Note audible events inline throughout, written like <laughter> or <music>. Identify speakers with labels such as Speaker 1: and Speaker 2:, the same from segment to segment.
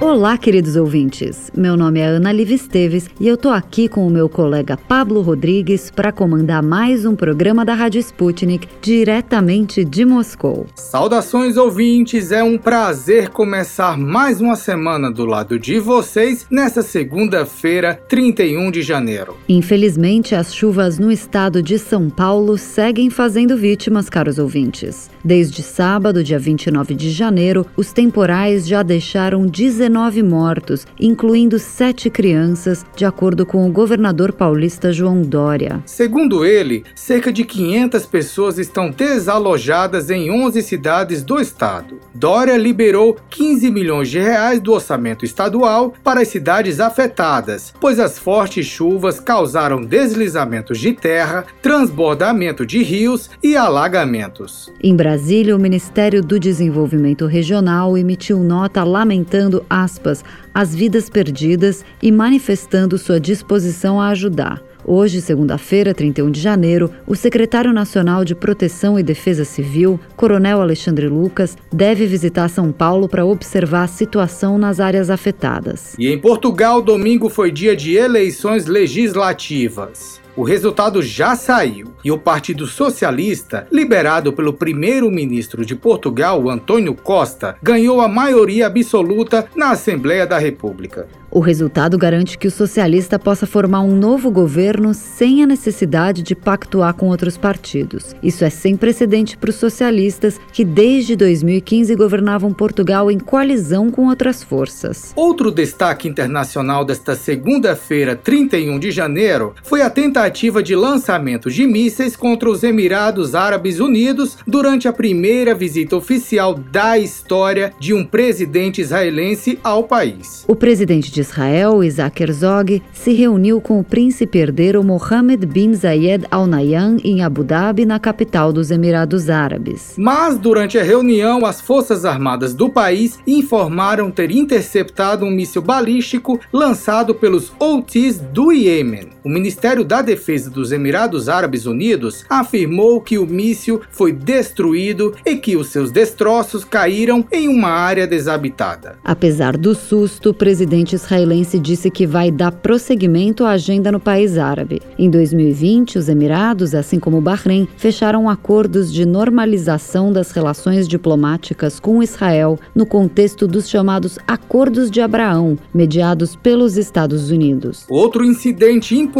Speaker 1: Olá, queridos ouvintes. Meu nome é Ana Liv Esteves e eu tô aqui com o meu colega Pablo Rodrigues para comandar mais um programa da Rádio Sputnik diretamente de Moscou.
Speaker 2: Saudações, ouvintes! É um prazer começar mais uma semana do lado de vocês nessa segunda-feira, 31 de janeiro.
Speaker 1: Infelizmente, as chuvas no estado de São Paulo seguem fazendo vítimas, caros ouvintes. Desde sábado, dia 29 de janeiro, os temporais já deixaram 19 19 mortos, incluindo sete crianças, de acordo com o governador paulista João Dória.
Speaker 2: Segundo ele, cerca de 500 pessoas estão desalojadas em 11 cidades do estado. Dória liberou 15 milhões de reais do orçamento estadual para as cidades afetadas, pois as fortes chuvas causaram deslizamentos de terra, transbordamento de rios e alagamentos.
Speaker 1: Em Brasília, o Ministério do Desenvolvimento Regional emitiu nota lamentando a aspas, as vidas perdidas e manifestando sua disposição a ajudar. Hoje, segunda-feira, 31 de janeiro, o secretário nacional de Proteção e Defesa Civil, Coronel Alexandre Lucas, deve visitar São Paulo para observar a situação nas áreas afetadas.
Speaker 2: E em Portugal, domingo foi dia de eleições legislativas. O resultado já saiu e o Partido Socialista, liberado pelo primeiro-ministro de Portugal, Antônio Costa, ganhou a maioria absoluta na Assembleia da República.
Speaker 1: O resultado garante que o socialista possa formar um novo governo sem a necessidade de pactuar com outros partidos. Isso é sem precedente para os socialistas, que desde 2015 governavam Portugal em coalizão com outras forças.
Speaker 2: Outro destaque internacional desta segunda-feira, 31 de janeiro, foi a tentativa de lançamento de mísseis contra os Emirados Árabes Unidos durante a primeira visita oficial da história de um presidente israelense ao país.
Speaker 1: O presidente de Israel, Isaac Herzog, se reuniu com o príncipe herdeiro Mohammed bin Zayed Al Nahyan em Abu Dhabi, na capital dos Emirados Árabes.
Speaker 2: Mas durante a reunião, as forças armadas do país informaram ter interceptado um míssil balístico lançado pelos Houthis do Iêmen. O Ministério da Defesa dos Emirados Árabes Unidos afirmou que o míssil foi destruído e que os seus destroços caíram em uma área desabitada.
Speaker 1: Apesar do susto, o presidente israelense disse que vai dar prosseguimento à agenda no país árabe. Em 2020, os Emirados, assim como o Bahrein, fecharam acordos de normalização das relações diplomáticas com Israel no contexto dos chamados Acordos de Abraão, mediados pelos Estados Unidos.
Speaker 2: Outro incidente importante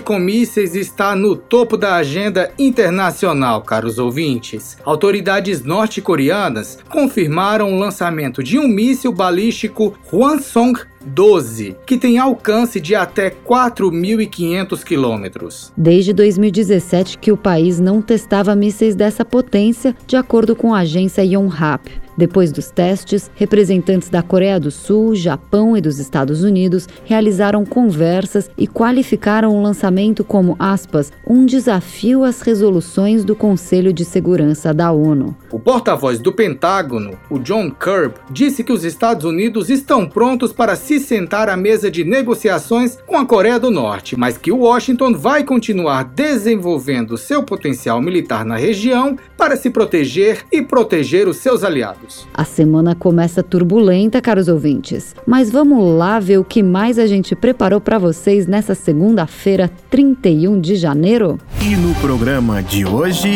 Speaker 2: com mísseis está no topo da agenda internacional, caros ouvintes. Autoridades norte-coreanas confirmaram o lançamento de um míssil balístico Hwasong 12, que tem alcance de até 4.500 quilômetros.
Speaker 1: Desde 2017 que o país não testava mísseis dessa potência, de acordo com a agência Yonhap. Depois dos testes, representantes da Coreia do Sul, Japão e dos Estados Unidos realizaram conversas e qualificaram o lançamento como, aspas, um desafio às resoluções do Conselho de Segurança da ONU.
Speaker 2: O porta-voz do Pentágono, o John Kirby, disse que os Estados Unidos estão prontos para se sentar à mesa de negociações com a Coreia do Norte, mas que Washington vai continuar desenvolvendo seu potencial militar na região para se proteger e proteger os seus aliados.
Speaker 1: A semana começa turbulenta, caros ouvintes, mas vamos lá ver o que mais a gente preparou para vocês nessa segunda-feira, 31 de janeiro.
Speaker 3: E no programa de hoje.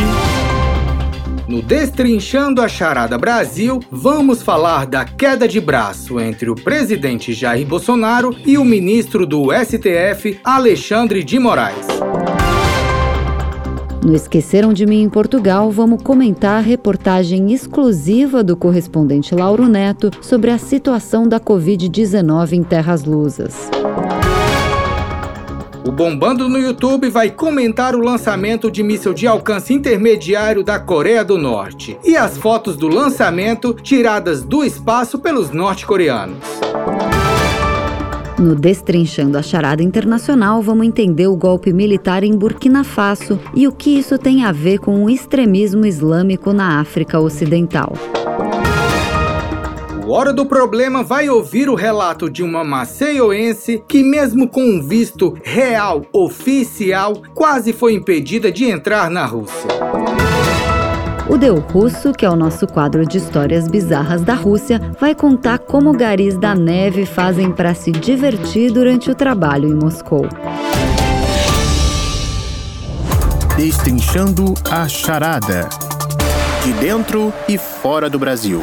Speaker 2: No Destrinchando a Charada Brasil, vamos falar da queda de braço entre o presidente Jair Bolsonaro e o ministro do STF, Alexandre de Moraes.
Speaker 1: No Esqueceram de Mim em Portugal, vamos comentar a reportagem exclusiva do correspondente Lauro Neto sobre a situação da Covid-19 em Terras Lusas.
Speaker 2: O Bombando no YouTube vai comentar o lançamento de míssil de alcance intermediário da Coreia do Norte e as fotos do lançamento tiradas do espaço pelos norte-coreanos.
Speaker 1: No Destrinchando a Charada Internacional, vamos entender o golpe militar em Burkina Faso e o que isso tem a ver com o extremismo islâmico na África Ocidental.
Speaker 2: O Hora do Problema vai ouvir o relato de uma maceioense que, mesmo com um visto real oficial, quase foi impedida de entrar na Rússia.
Speaker 1: O Deu Russo, que é o nosso quadro de histórias bizarras da Rússia, vai contar como garis da neve fazem para se divertir durante o trabalho em Moscou.
Speaker 3: Destrinchando a charada. De dentro e fora do Brasil.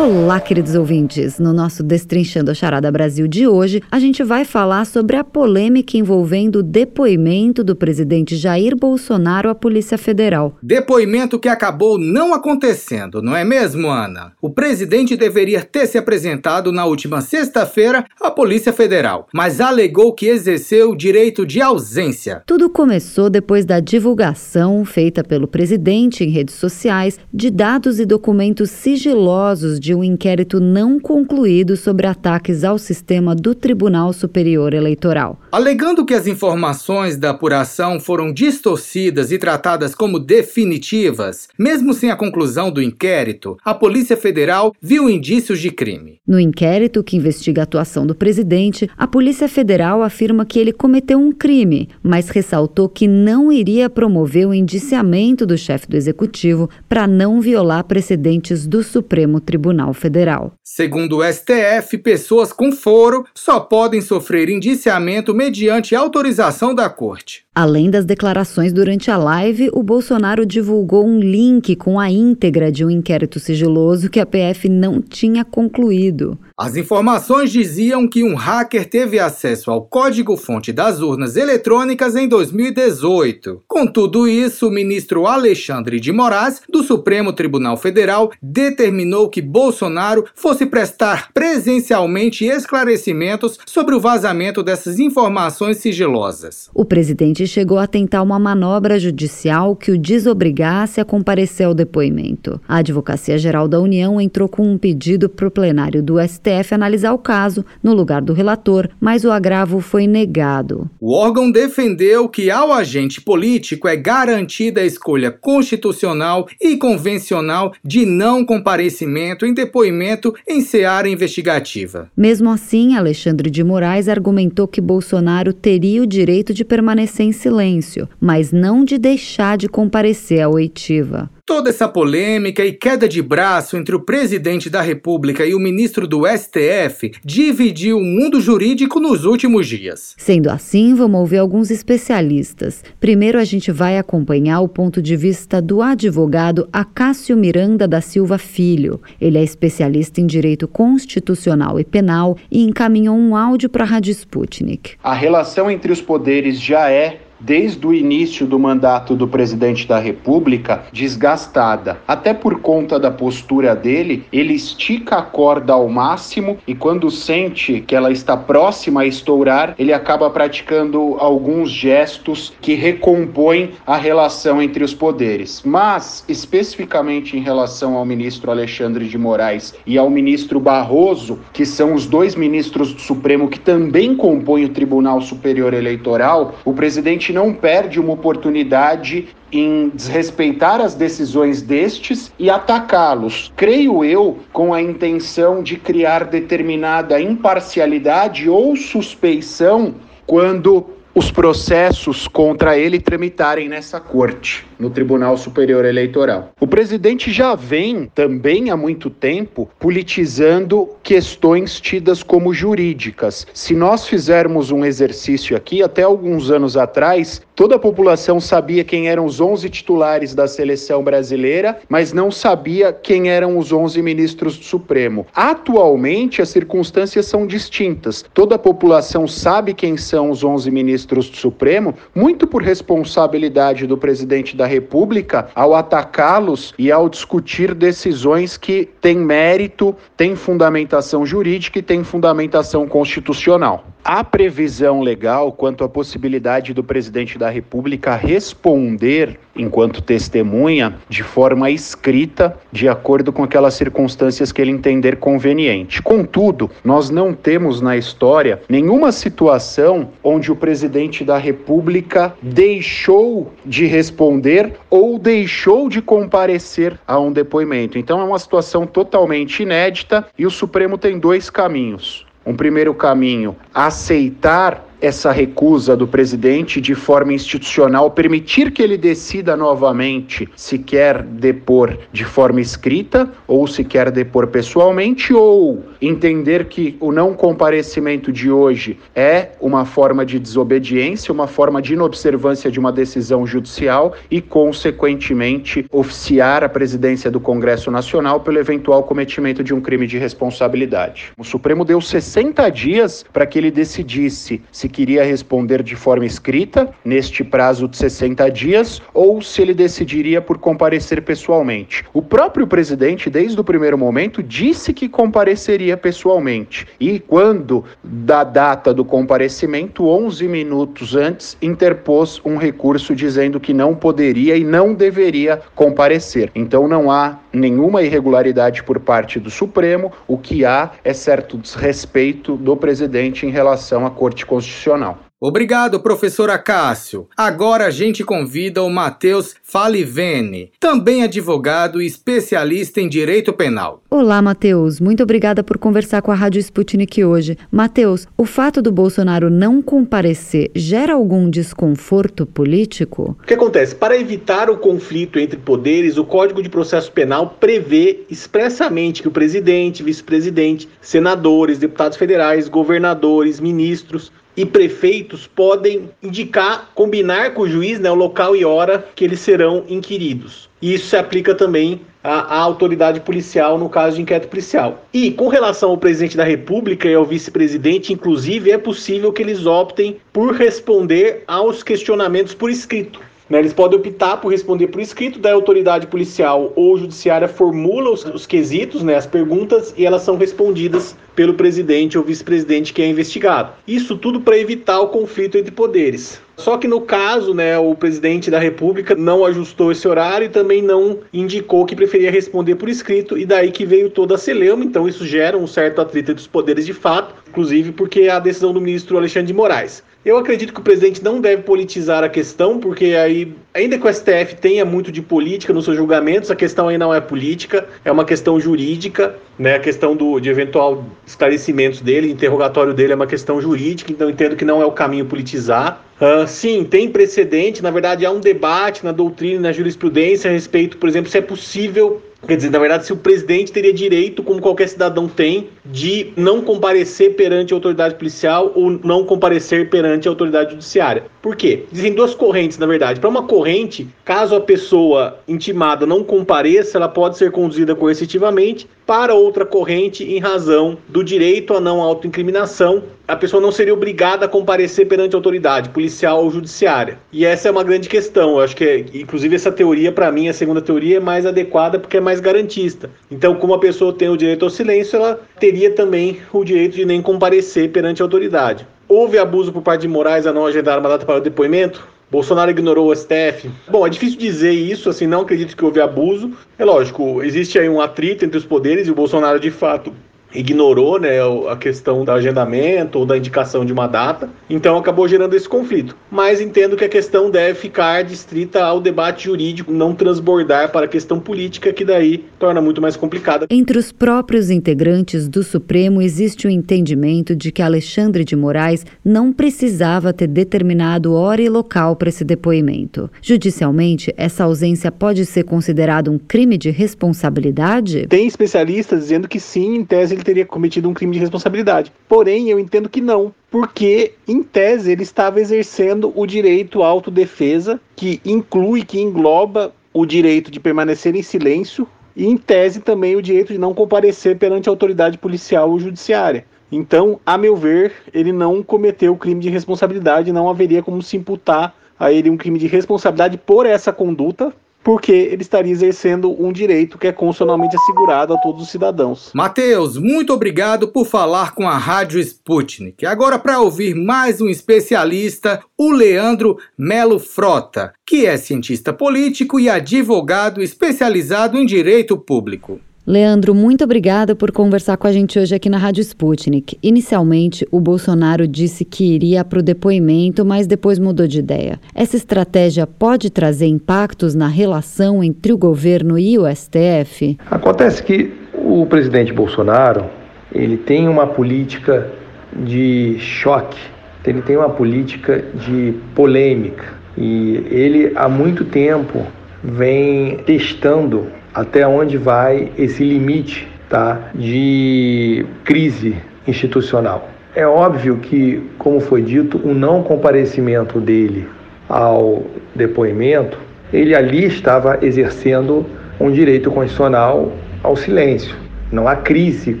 Speaker 1: Olá, queridos ouvintes! No nosso Destrinchando a Charada Brasil de hoje, a gente vai falar sobre a polêmica envolvendo o depoimento do presidente Jair Bolsonaro à Polícia Federal.
Speaker 2: Depoimento que acabou não acontecendo, não é mesmo, Ana? O presidente deveria ter se apresentado na última sexta-feira à Polícia Federal, mas alegou que exerceu o direito de ausência.
Speaker 1: Tudo começou depois da divulgação feita pelo presidente em redes sociais de dados e documentos sigilosos de um inquérito não concluído sobre ataques ao sistema do Tribunal Superior Eleitoral.
Speaker 2: Alegando que as informações da apuração foram distorcidas e tratadas como definitivas, mesmo sem a conclusão do inquérito, a Polícia Federal viu indícios de crime.
Speaker 1: No inquérito que investiga a atuação do presidente, a Polícia Federal afirma que ele cometeu um crime, mas ressaltou que não iria promover o indiciamento do chefe do executivo para não violar precedentes do Supremo Tribunal Tribunal Federal.
Speaker 2: Segundo o STF, pessoas com foro só podem sofrer indiciamento mediante autorização da Corte.
Speaker 1: Além das declarações durante a live, o Bolsonaro divulgou um link com a íntegra de um inquérito sigiloso que a PF não tinha concluído.
Speaker 2: As informações diziam que um hacker teve acesso ao código-fonte das urnas eletrônicas em 2018. Com tudo isso, o ministro Alexandre de Moraes, do Supremo Tribunal Federal, determinou que Bolsonaro fosse prestar presencialmente esclarecimentos sobre o vazamento dessas informações sigilosas.
Speaker 1: O presidente chegou a tentar uma manobra judicial que o desobrigasse a comparecer ao depoimento. A Advocacia Geral da União entrou com um pedido para o plenário do STF STF analisar o caso no lugar do relator, mas o agravo foi negado.
Speaker 2: O órgão defendeu que ao agente político é garantida a escolha constitucional e convencional de não comparecimento em depoimento em seara investigativa.
Speaker 1: Mesmo assim, Alexandre de Moraes argumentou que Bolsonaro teria o direito de permanecer em silêncio, mas não de deixar de comparecer à oitiva.
Speaker 2: Toda essa polêmica e queda de braço entre o presidente da República e o ministro do STF dividiu o mundo jurídico nos últimos dias.
Speaker 1: Sendo assim, vamos ouvir alguns especialistas. Primeiro, a gente vai acompanhar o ponto de vista do advogado Acácio Miranda da Silva Filho. Ele é especialista em direito constitucional e penal e encaminhou um áudio para a Rádio Sputnik.
Speaker 4: A relação entre os poderes já é desde o início do mandato do presidente da República, desgastada. Até por conta da postura dele, ele estica a corda ao máximo e quando sente que ela está próxima a estourar, ele acaba praticando alguns gestos que recompõem a relação entre os poderes. Mas, especificamente em relação ao ministro Alexandre de Moraes e ao ministro Barroso, que são os dois ministros do Supremo que também compõem o Tribunal Superior Eleitoral, o presidente gente não perde uma oportunidade em desrespeitar as decisões destes e atacá-los. Creio eu com a intenção de criar determinada imparcialidade ou suspeição quando os processos contra ele tramitarem nessa corte, no Tribunal Superior Eleitoral. O presidente já vem também há muito tempo politizando questões tidas como jurídicas. Se nós fizermos um exercício aqui, até alguns anos atrás, toda a população sabia quem eram os 11 titulares da seleção brasileira, mas não sabia quem eram os 11 ministros do Supremo. Atualmente, as circunstâncias são distintas. Toda a população sabe quem são os 11 ministros ministros do Supremo, muito por responsabilidade do presidente da República ao atacá-los e ao discutir decisões que têm mérito, têm fundamentação jurídica e têm fundamentação constitucional. Há previsão legal quanto à possibilidade do presidente da República responder enquanto testemunha de forma escrita, de acordo com aquelas circunstâncias que ele entender conveniente. Contudo, nós não temos na história nenhuma situação onde o presidente da República deixou de responder ou deixou de comparecer a um depoimento. Então é uma situação totalmente inédita e o Supremo tem dois caminhos. Um primeiro caminho, aceitar essa recusa do presidente de forma institucional, permitir que ele decida novamente se quer depor de forma escrita ou se quer depor pessoalmente, ou entender que o não comparecimento de hoje é uma forma de desobediência, uma forma de inobservância de uma decisão judicial e, consequentemente, oficiar a presidência do Congresso Nacional pelo eventual cometimento de um crime de responsabilidade. O Supremo deu 60 dias para que ele decidisse se se queria responder de forma escrita, neste prazo de 60 dias, ou se ele decidiria por comparecer pessoalmente. O próprio presidente, desde o primeiro momento, disse que compareceria pessoalmente. E quando da data do comparecimento, 11 minutos antes, interpôs um recurso dizendo que não poderia e não deveria comparecer. Então não há nenhuma irregularidade por parte do Supremo, o que há é certo desrespeito do presidente em relação à Corte Constitucional.
Speaker 2: Obrigado, professor Acácio. Agora a gente convida o Matheus Falivene, também advogado e especialista em direito penal.
Speaker 1: Olá, Matheus. Muito obrigada por conversar com a Rádio Sputnik hoje. Matheus, o fato do Bolsonaro não comparecer gera algum desconforto político?
Speaker 5: O que acontece? Para evitar o conflito entre poderes, o Código de Processo Penal prevê expressamente que o presidente, vice-presidente, senadores, deputados federais, governadores, ministros e prefeitos podem indicar, combinar com o juiz né, o local e hora que eles serão inquiridos. E isso se aplica também à, à, autoridade policial no caso de inquérito policial. E com relação ao presidente da República e ao vice-presidente, inclusive, é possível que eles optem por responder aos questionamentos por escrito. Né, eles podem optar por responder por escrito, da autoridade policial ou judiciária formula os, os quesitos, né, as perguntas, e elas são respondidas pelo presidente ou vice-presidente que é investigado. Isso tudo para evitar o conflito entre poderes. Só que no caso, né, o presidente da República não ajustou esse horário e também não indicou que preferia responder por escrito, e daí que veio toda a celeuma. Então isso gera um certo atrito entre os poderes de fato, inclusive porque é a decisão do ministro Alexandre de Moraes. Eu acredito que o presidente não deve politizar a questão, porque aí, ainda que o STF tenha muito de política nos seus julgamentos, a questão aí não é política, é uma questão jurídica, né? A questão do, de eventual esclarecimentos dele, interrogatório dele é uma questão jurídica, então entendo que não é o caminho politizar. Uh, sim, tem precedente, na verdade há um debate na doutrina e na jurisprudência a respeito, por exemplo, se é possível Quer dizer, na verdade, se o presidente teria direito, como qualquer cidadão tem, de não comparecer perante a autoridade policial ou não comparecer perante a autoridade judiciária. Por quê? Dizem duas correntes, na verdade. Para uma corrente, caso a pessoa intimada não compareça, ela pode ser conduzida coercitivamente. Para outra corrente, em razão do direito à não autoincriminação, a pessoa não seria obrigada a comparecer perante a autoridade policial ou judiciária. E essa é uma grande questão. Eu acho que, inclusive, essa teoria, para mim, a segunda teoria, é mais adequada porque é mais garantista. Então, como a pessoa tem o direito ao silêncio, ela teria também o direito de nem comparecer perante a autoridade. Houve abuso por parte de Moraes a não agendar uma data para o depoimento? Bolsonaro ignorou o STF? Bom, é difícil dizer isso, assim, não acredito que houve abuso. É lógico, existe aí um atrito entre os poderes e o Bolsonaro, de fato, ignorou né, a questão do agendamento ou da indicação de uma data, então acabou gerando esse conflito. Mas entendo que a questão deve ficar distrita ao debate jurídico, não transbordar para a questão política, que daí torna muito mais complicada.
Speaker 1: Entre os próprios integrantes do Supremo existe o entendimento de que Alexandre de Moraes não precisava ter determinado hora e local para esse depoimento. Judicialmente, essa ausência pode ser considerada um crime de responsabilidade?
Speaker 5: Tem especialistas dizendo que sim, em tese ele teria cometido um crime de responsabilidade. Porém, eu entendo que não, porque em tese ele estava exercendo o direito à autodefesa, que inclui, que engloba o direito de permanecer em silêncio e em tese também o direito de não comparecer perante a autoridade policial ou judiciária. Então, a meu ver, ele não cometeu crime de responsabilidade, não haveria como se imputar a ele um crime de responsabilidade por essa conduta, porque ele estaria exercendo um direito que é constitucionalmente assegurado a todos os cidadãos.
Speaker 2: Matheus, muito obrigado por falar com a Rádio Sputnik. Agora, para ouvir mais um especialista, o Leandro Melo Frota, que é cientista político e advogado especializado em direito público.
Speaker 1: Leandro, muito obrigada por conversar com a gente hoje aqui na Rádio Sputnik. Inicialmente, o Bolsonaro disse que iria para o depoimento, mas depois mudou de ideia. Essa estratégia pode trazer impactos na relação entre o governo e o STF?
Speaker 6: Acontece que o presidente Bolsonaro ele tem uma política de choque, ele tem uma política de polêmica e ele há muito tempo vem testando até onde vai esse limite tá, de crise institucional. É óbvio que, como foi dito, o não comparecimento dele ao depoimento, ele ali estava exercendo um direito constitucional ao silêncio. Não há crise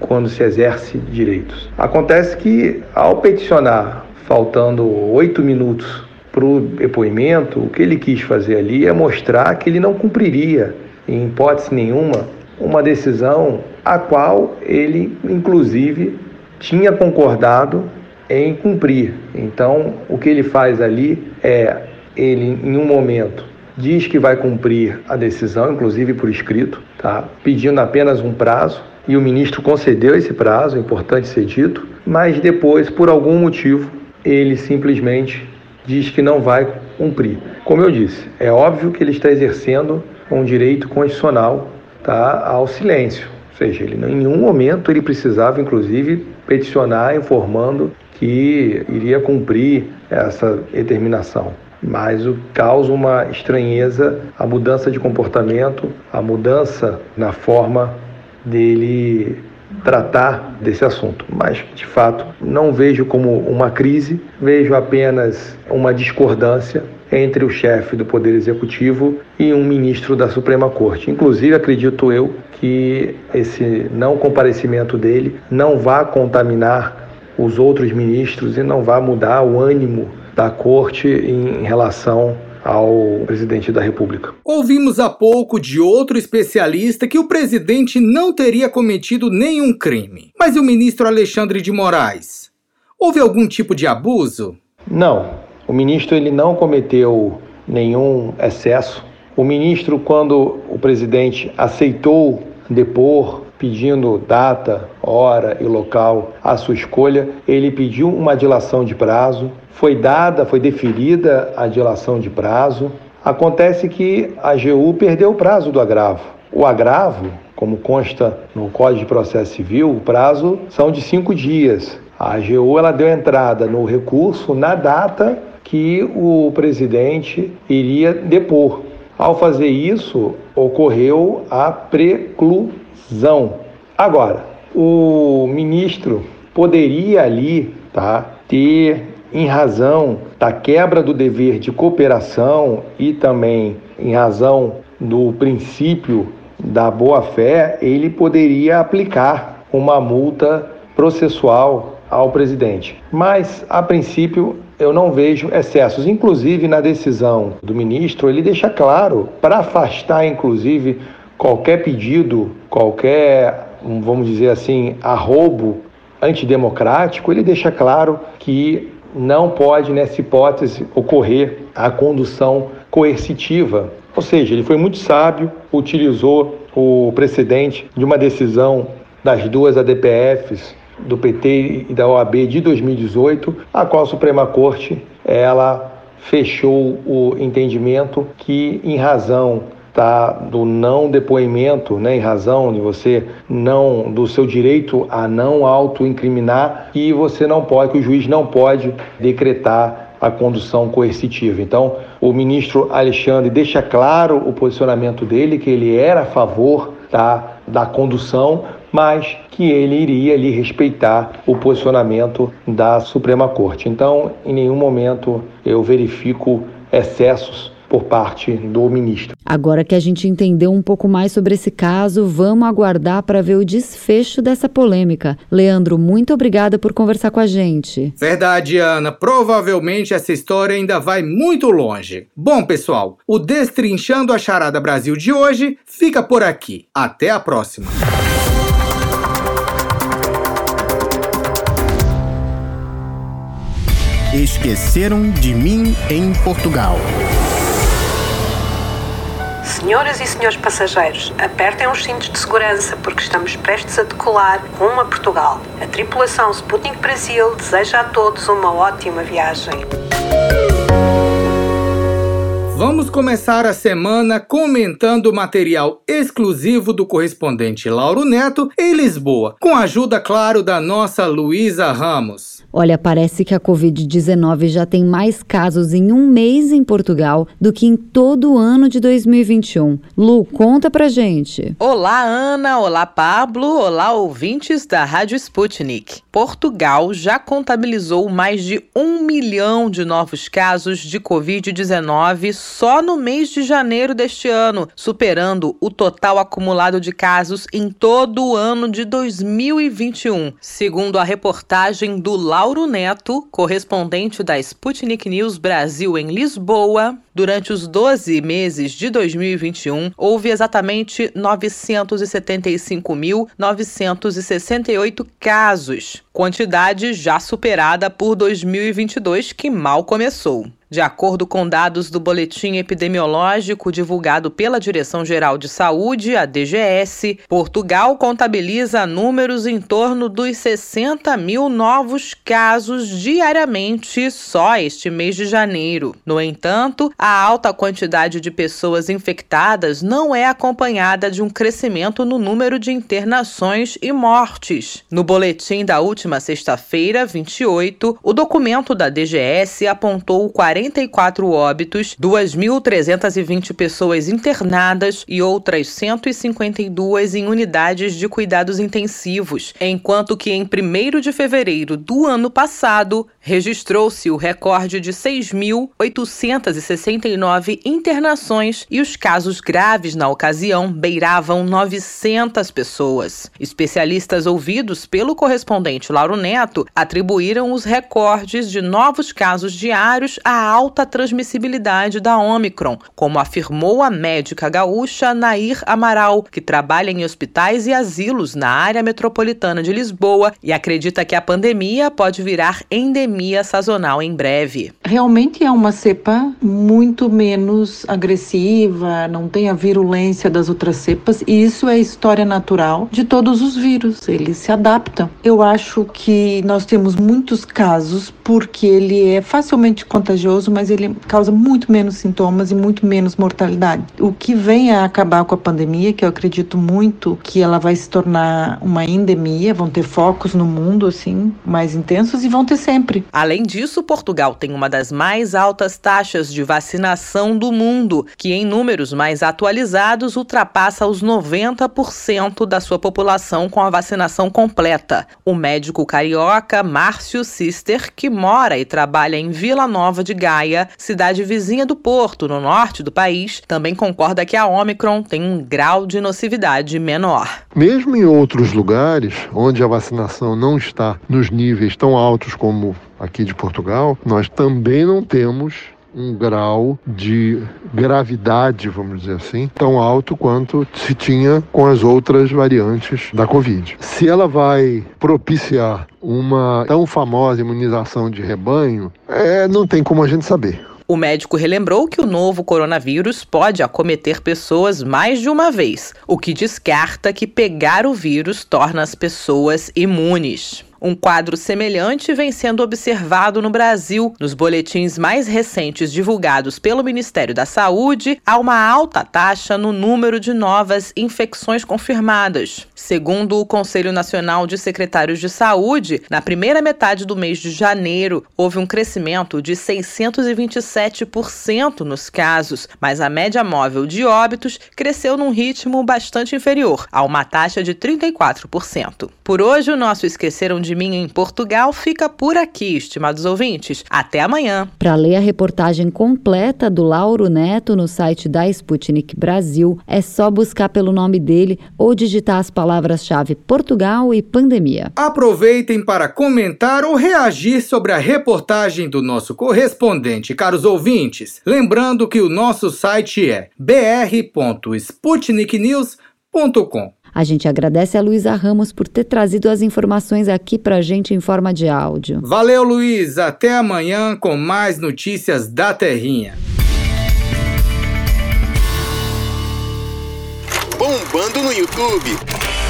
Speaker 6: quando se exerce direitos. Acontece que, ao peticionar, faltando oito minutos para o depoimento, o que ele quis fazer ali é mostrar que ele não cumpriria em hipótese nenhuma, uma decisão a qual ele, inclusive, tinha concordado em cumprir. Então, o que ele faz ali é, ele, em um momento, diz que vai cumprir a decisão, inclusive por escrito, tá? pedindo apenas um prazo, e o ministro concedeu esse prazo, importante ser dito, mas depois, por algum motivo, ele simplesmente diz que não vai cumprir. Como eu disse, é óbvio que ele está exercendo um direito constitucional tá, ao silêncio. Ou seja, ele, em nenhum momento ele precisava, inclusive, peticionar informando que iria cumprir essa determinação. Mas o causa uma estranheza a mudança de comportamento, a mudança na forma dele tratar desse assunto. Mas, de fato, não vejo como uma crise, vejo apenas uma discordância entre o chefe do Poder Executivo e um ministro da Suprema Corte. Inclusive, acredito eu que esse não comparecimento dele não vá contaminar os outros ministros e não vá mudar o ânimo da corte em relação ao presidente da República.
Speaker 2: Ouvimos há pouco de outro especialista que o presidente não teria cometido nenhum crime. Mas e o ministro Alexandre de Moraes? Houve algum tipo de abuso?
Speaker 6: Não, o ministro ele não cometeu nenhum excesso. O ministro, quando o presidente aceitou depor, pedindo data, hora e local à sua escolha, ele pediu uma dilação de prazo. Foi dada, foi deferida a dilação de prazo. Acontece que a AGU perdeu o prazo do agravo. O agravo, como consta no Código de Processo Civil, o prazo são de cinco dias. A AGU ela deu entrada no recurso na data que o presidente iria depor. Ao fazer isso, ocorreu a preclusão. Agora, o ministro poderia ali tá, ter, em razão da quebra do dever de cooperação e também em razão do princípio da boa-fé, ele poderia aplicar uma multa processual ao presidente. Mas, a princípio, eu não vejo excessos. Inclusive, na decisão do ministro, ele deixa claro, para afastar, inclusive, qualquer pedido, qualquer, vamos dizer assim, arrobo antidemocrático, ele deixa claro que não pode, nessa hipótese, ocorrer a condução coercitiva. Ou seja, ele foi muito sábio, utilizou o precedente de uma decisão das duas ADPFs do PT e da OAB de 2018, a qual a Suprema Corte ela fechou o entendimento que em razão tá, do não depoimento, né, em razão de você não do seu direito a não autoincriminar e você não pode, que o juiz não pode decretar a condução coercitiva. Então, o ministro Alexandre deixa claro o posicionamento dele que ele era a favor tá, da condução, mas que ele iria ali respeitar o posicionamento da Suprema Corte. Então, em nenhum momento eu verifico excessos por parte do ministro.
Speaker 1: Agora que a gente entendeu um pouco mais sobre esse caso, vamos aguardar para ver o desfecho dessa polêmica. Leandro, muito obrigada por conversar com a gente.
Speaker 2: Verdade, Ana. Provavelmente essa história ainda vai muito longe. Bom, pessoal, o Destrinchando a Charada Brasil de hoje fica por aqui. Até a próxima.
Speaker 3: Esqueceram de mim em Portugal.
Speaker 7: Senhoras e senhores passageiros, apertem os cintos de segurança porque estamos prestes a decolar rumo a Portugal. A tripulação Sputnik Brasil deseja a todos uma ótima viagem.
Speaker 2: Vamos começar a semana comentando o material exclusivo do correspondente Lauro Neto em Lisboa, com a ajuda, claro, da nossa Luísa Ramos.
Speaker 1: Olha, parece que a Covid-19 já tem mais casos em um mês em Portugal do que em todo o ano de 2021. Lu, conta pra gente.
Speaker 8: Olá, Ana. Olá, Pablo. Olá, ouvintes da Rádio Sputnik. Portugal já contabilizou mais de um milhão de novos casos de Covid-19 só no mês de janeiro deste ano, superando o total acumulado de casos em todo o ano de 2021. Segundo a reportagem do Lauro Neto, correspondente da Sputnik News Brasil em Lisboa, durante os 12 meses de 2021, houve exatamente 975.968 casos, quantidade já superada por 2022, que mal começou. De acordo com dados do boletim epidemiológico divulgado pela Direção-Geral de Saúde, a DGS, Portugal contabiliza números em torno dos 60 mil novos casos diariamente só este mês de janeiro. No entanto, a alta quantidade de pessoas infectadas não é acompanhada de um crescimento no número de internações e mortes. No boletim da última sexta-feira, 28, o documento da DGS apontou 40 44 óbitos, 2.320 pessoas internadas e outras 152 em unidades de cuidados intensivos, enquanto que em 1 de fevereiro do ano passado registrou-se o recorde de 6.869 internações e os casos graves na ocasião beiravam 900 pessoas. Especialistas ouvidos pelo correspondente Lauro Neto atribuíram os recordes de novos casos diários à alta transmissibilidade da Omicron, como afirmou a médica gaúcha Nair Amaral, que trabalha em hospitais e asilos na área metropolitana de Lisboa e acredita que a pandemia pode virar endemia sazonal em breve.
Speaker 9: Realmente é uma cepa muito menos agressiva, não tem a virulência das outras cepas, e isso é história natural de todos os vírus, eles se adaptam. Eu acho que nós temos muitos casos porque ele é facilmente contagioso mas ele causa muito menos sintomas e muito menos mortalidade. O que vem a acabar com a pandemia, que eu acredito muito que ela vai se tornar uma endemia, vão ter focos no mundo assim mais intensos e vão ter sempre.
Speaker 8: Além disso, Portugal tem uma das mais altas taxas de vacinação do mundo, que em números mais atualizados ultrapassa os 90% da sua população com a vacinação completa. O médico carioca Márcio Sister, que mora e trabalha em Vila Nova de Gaia, Gaia, cidade vizinha do Porto, no norte do país, também concorda que a Omicron tem um grau de nocividade menor.
Speaker 10: Mesmo em outros lugares onde a vacinação não está nos níveis tão altos como aqui de Portugal, nós também não temos um grau de gravidade, vamos dizer assim, tão alto quanto se tinha com as outras variantes da Covid. Se ela vai propiciar uma tão famosa imunização de rebanho, é, não tem como a gente saber.
Speaker 8: O médico relembrou que o novo coronavírus pode acometer pessoas mais de uma vez, o que descarta que pegar o vírus torna as pessoas imunes. Um quadro semelhante vem sendo observado no Brasil. Nos boletins mais recentes divulgados pelo Ministério da Saúde, há uma alta taxa no número de novas infecções confirmadas. Segundo o Conselho Nacional de Secretários de Saúde, na primeira metade do mês de janeiro, houve um crescimento de 627% nos casos, mas a média móvel de óbitos cresceu num ritmo bastante inferior, a uma taxa de 34%. Por hoje, o nosso Esqueceram de Minha em Portugal fica por aqui, estimados ouvintes. Até amanhã.
Speaker 1: Para ler a reportagem completa do Lauro Neto no site da Sputnik Brasil, é só buscar pelo nome dele ou digitar as palavras-chave Portugal e pandemia.
Speaker 2: Aproveitem para comentar ou reagir sobre a reportagem do nosso correspondente, caros ouvintes. Lembrando que o nosso site é br.sputniknews.com.
Speaker 1: A gente agradece a Luísa Ramos por ter trazido as informações aqui pra gente em forma de áudio.
Speaker 2: Valeu, Luiz. Até amanhã com mais notícias da Terrinha.
Speaker 3: Bombando no YouTube.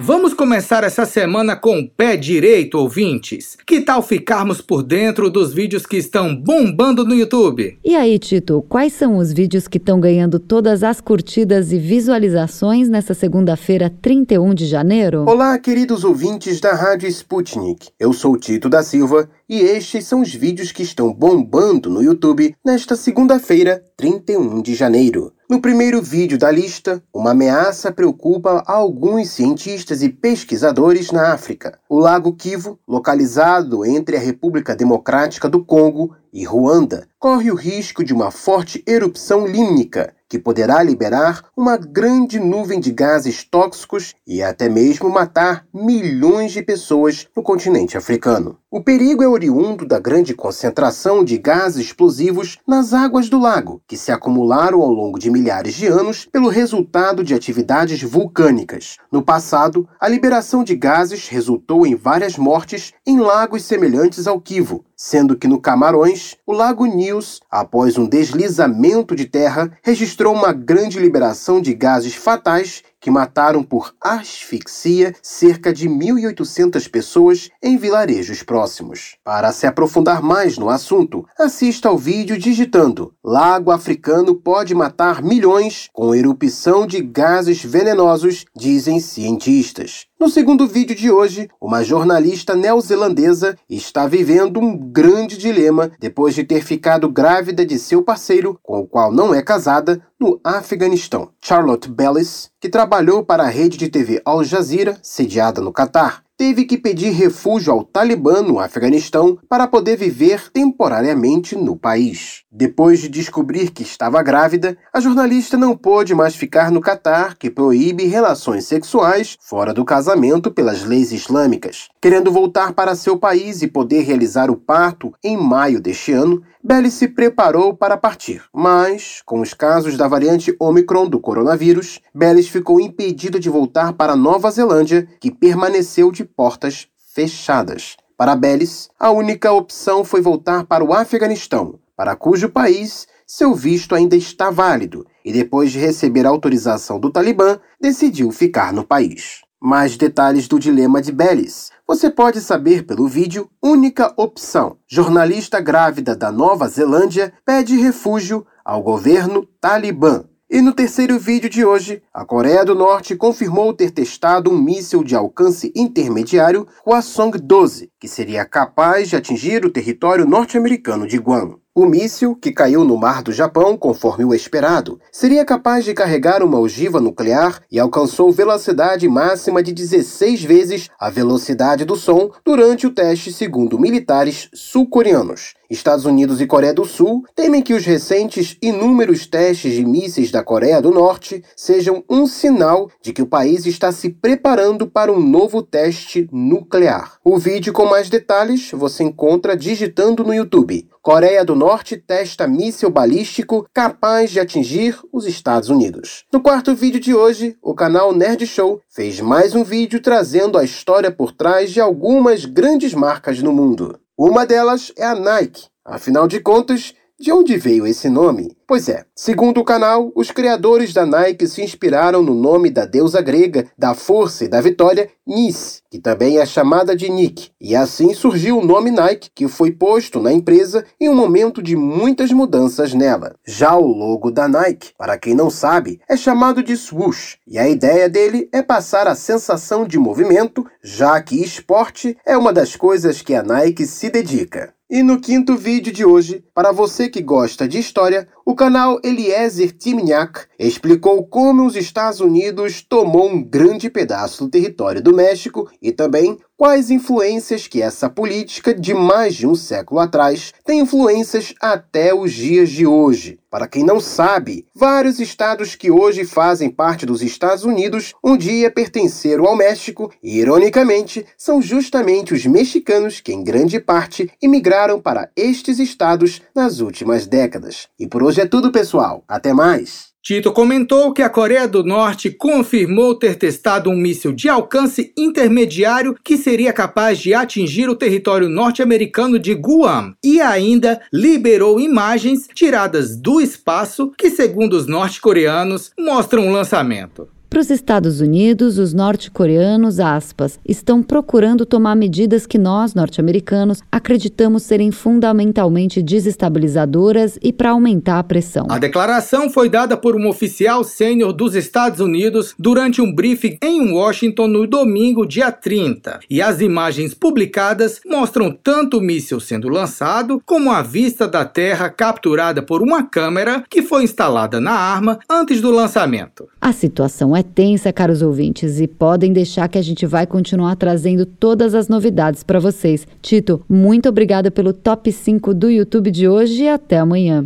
Speaker 2: Vamos começar essa semana com o pé direito, ouvintes. Que tal ficarmos por dentro dos vídeos que estão bombando no YouTube?
Speaker 1: E aí, Tito, quais são os vídeos que estão ganhando todas as curtidas e visualizações nessa segunda-feira, 31 de janeiro?
Speaker 11: Olá, queridos ouvintes da Rádio Sputnik. Eu sou Tito da Silva e estes são os vídeos que estão bombando no YouTube nesta segunda-feira, 31 de janeiro. No primeiro vídeo da lista, uma ameaça preocupa alguns cientistas e pesquisadores na África. O Lago Kivu, localizado entre a República Democrática do Congo e Ruanda, corre o risco de uma forte erupção límnica que poderá liberar uma grande nuvem de gases tóxicos e até mesmo matar milhões de pessoas no continente africano. O perigo é oriundo da grande concentração de gases explosivos nas águas do lago, que se acumularam ao longo de milhares de anos pelo resultado de atividades vulcânicas. No passado, a liberação de gases resultou em várias mortes em lagos semelhantes ao Kivu, sendo que no Camarões, o Lago News, após um deslizamento de terra, registrou uma grande liberação de gases fatais que mataram por asfixia cerca de 1.800 pessoas em vilarejos próximos. Para se aprofundar mais no assunto, assista ao vídeo digitando Lago Africano pode matar milhões com erupção de gases venenosos, dizem cientistas. No segundo vídeo de hoje, uma jornalista neozelandesa está vivendo um grande dilema depois de ter ficado grávida de seu parceiro, com o qual não é casada, no Afeganistão. Charlotte Bellis, que trabalhou para a rede de TV Al Jazeera, sediada no Catar, teve que pedir refúgio ao Talibã no Afeganistão para poder viver temporariamente no país. Depois de descobrir que estava grávida, a jornalista não pôde mais ficar no Catar, que proíbe relações sexuais fora do casamento pelas leis islâmicas. Querendo voltar para seu país e poder realizar o parto em maio deste ano, Belly se preparou para partir, mas, com os casos da variante Omicron do coronavírus, Bellis ficou impedida de voltar para Nova Zelândia, que permaneceu de portas fechadas. Para Bellis, a única opção foi voltar para o Afeganistão, para cujo país seu visto ainda está válido, e depois de receber autorização do Talibã, decidiu ficar no país. Mais detalhes do dilema de Bellis você pode saber pelo vídeo Única Opção. Jornalista grávida da Nova Zelândia pede refúgio ao governo Talibã. E no terceiro vídeo de hoje, a Coreia do Norte confirmou ter testado um míssil de alcance intermediário, o Hwasong-12, que seria capaz de atingir o território norte-americano de Guam. O míssil, que caiu no mar do Japão conforme o esperado, seria capaz de carregar uma ogiva nuclear e alcançou velocidade máxima de 16 vezes a velocidade do som durante o teste, segundo militares sul-coreanos. Estados Unidos e Coreia do Sul temem que os recentes inúmeros testes de mísseis da Coreia do Norte sejam um sinal de que o país está se preparando para um novo teste nuclear. O vídeo com mais detalhes você encontra digitando no YouTube. Coreia do Norte testa míssil balístico capaz de atingir os Estados Unidos. No quarto vídeo de hoje, o canal Nerd Show fez mais um vídeo trazendo a história por trás de algumas grandes marcas no mundo. Uma delas é a Nike. Afinal de contas, De onde veio esse nome? Pois é, segundo o canal, os criadores da Nike se inspiraram no nome da deusa grega da força e da vitória, Nis, que também é chamada de Nick. E assim surgiu o nome Nike, que foi posto na empresa em um momento de muitas mudanças nela. Já o logo da Nike, para quem não sabe, é chamado de swoosh, e a ideia dele é passar a sensação de movimento, já que esporte é uma das coisas que a Nike se dedica. E no quinto vídeo de hoje, para você que gosta de história, o canal Eliezer Timniak explicou como os Estados Unidos tomou um grande pedaço do território do México e também quais influências que essa política de mais de um século atrás tem influências até os dias de hoje. Para quem não sabe, vários estados que hoje fazem parte dos Estados Unidos um dia pertenceram ao México e, ironicamente, são justamente os mexicanos que, em grande parte, imigraram para estes estados nas últimas décadas. E por hoje é tudo, pessoal. Até mais!
Speaker 2: Tito comentou que a Coreia do Norte confirmou ter testado um míssil de alcance intermediário que seria capaz de atingir o território norte-americano de Guam e ainda liberou imagens tiradas do espaço que, segundo os norte-coreanos, mostram o lançamento.
Speaker 1: Para os Estados Unidos, os norte-coreanos, aspas, estão procurando tomar medidas que nós, norte-americanos, acreditamos serem fundamentalmente desestabilizadoras e para aumentar a pressão.
Speaker 2: A declaração foi dada por um oficial sênior dos Estados Unidos durante um briefing em Washington no domingo, dia 30. E as imagens publicadas mostram tanto o míssil sendo lançado, como a vista da Terra capturada por uma câmera que foi instalada na arma antes do lançamento.
Speaker 1: A situação é tensa, caros ouvintes, e podem deixar que a gente vai continuar trazendo todas as novidades para vocês. Tito, muito obrigada pelo top 5 do YouTube de hoje e até amanhã.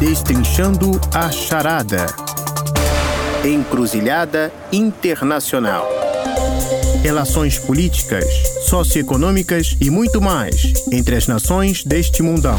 Speaker 3: Destrinchando a charada. Encruzilhada Internacional. Relações políticas, socioeconômicas e muito mais entre as nações deste mundão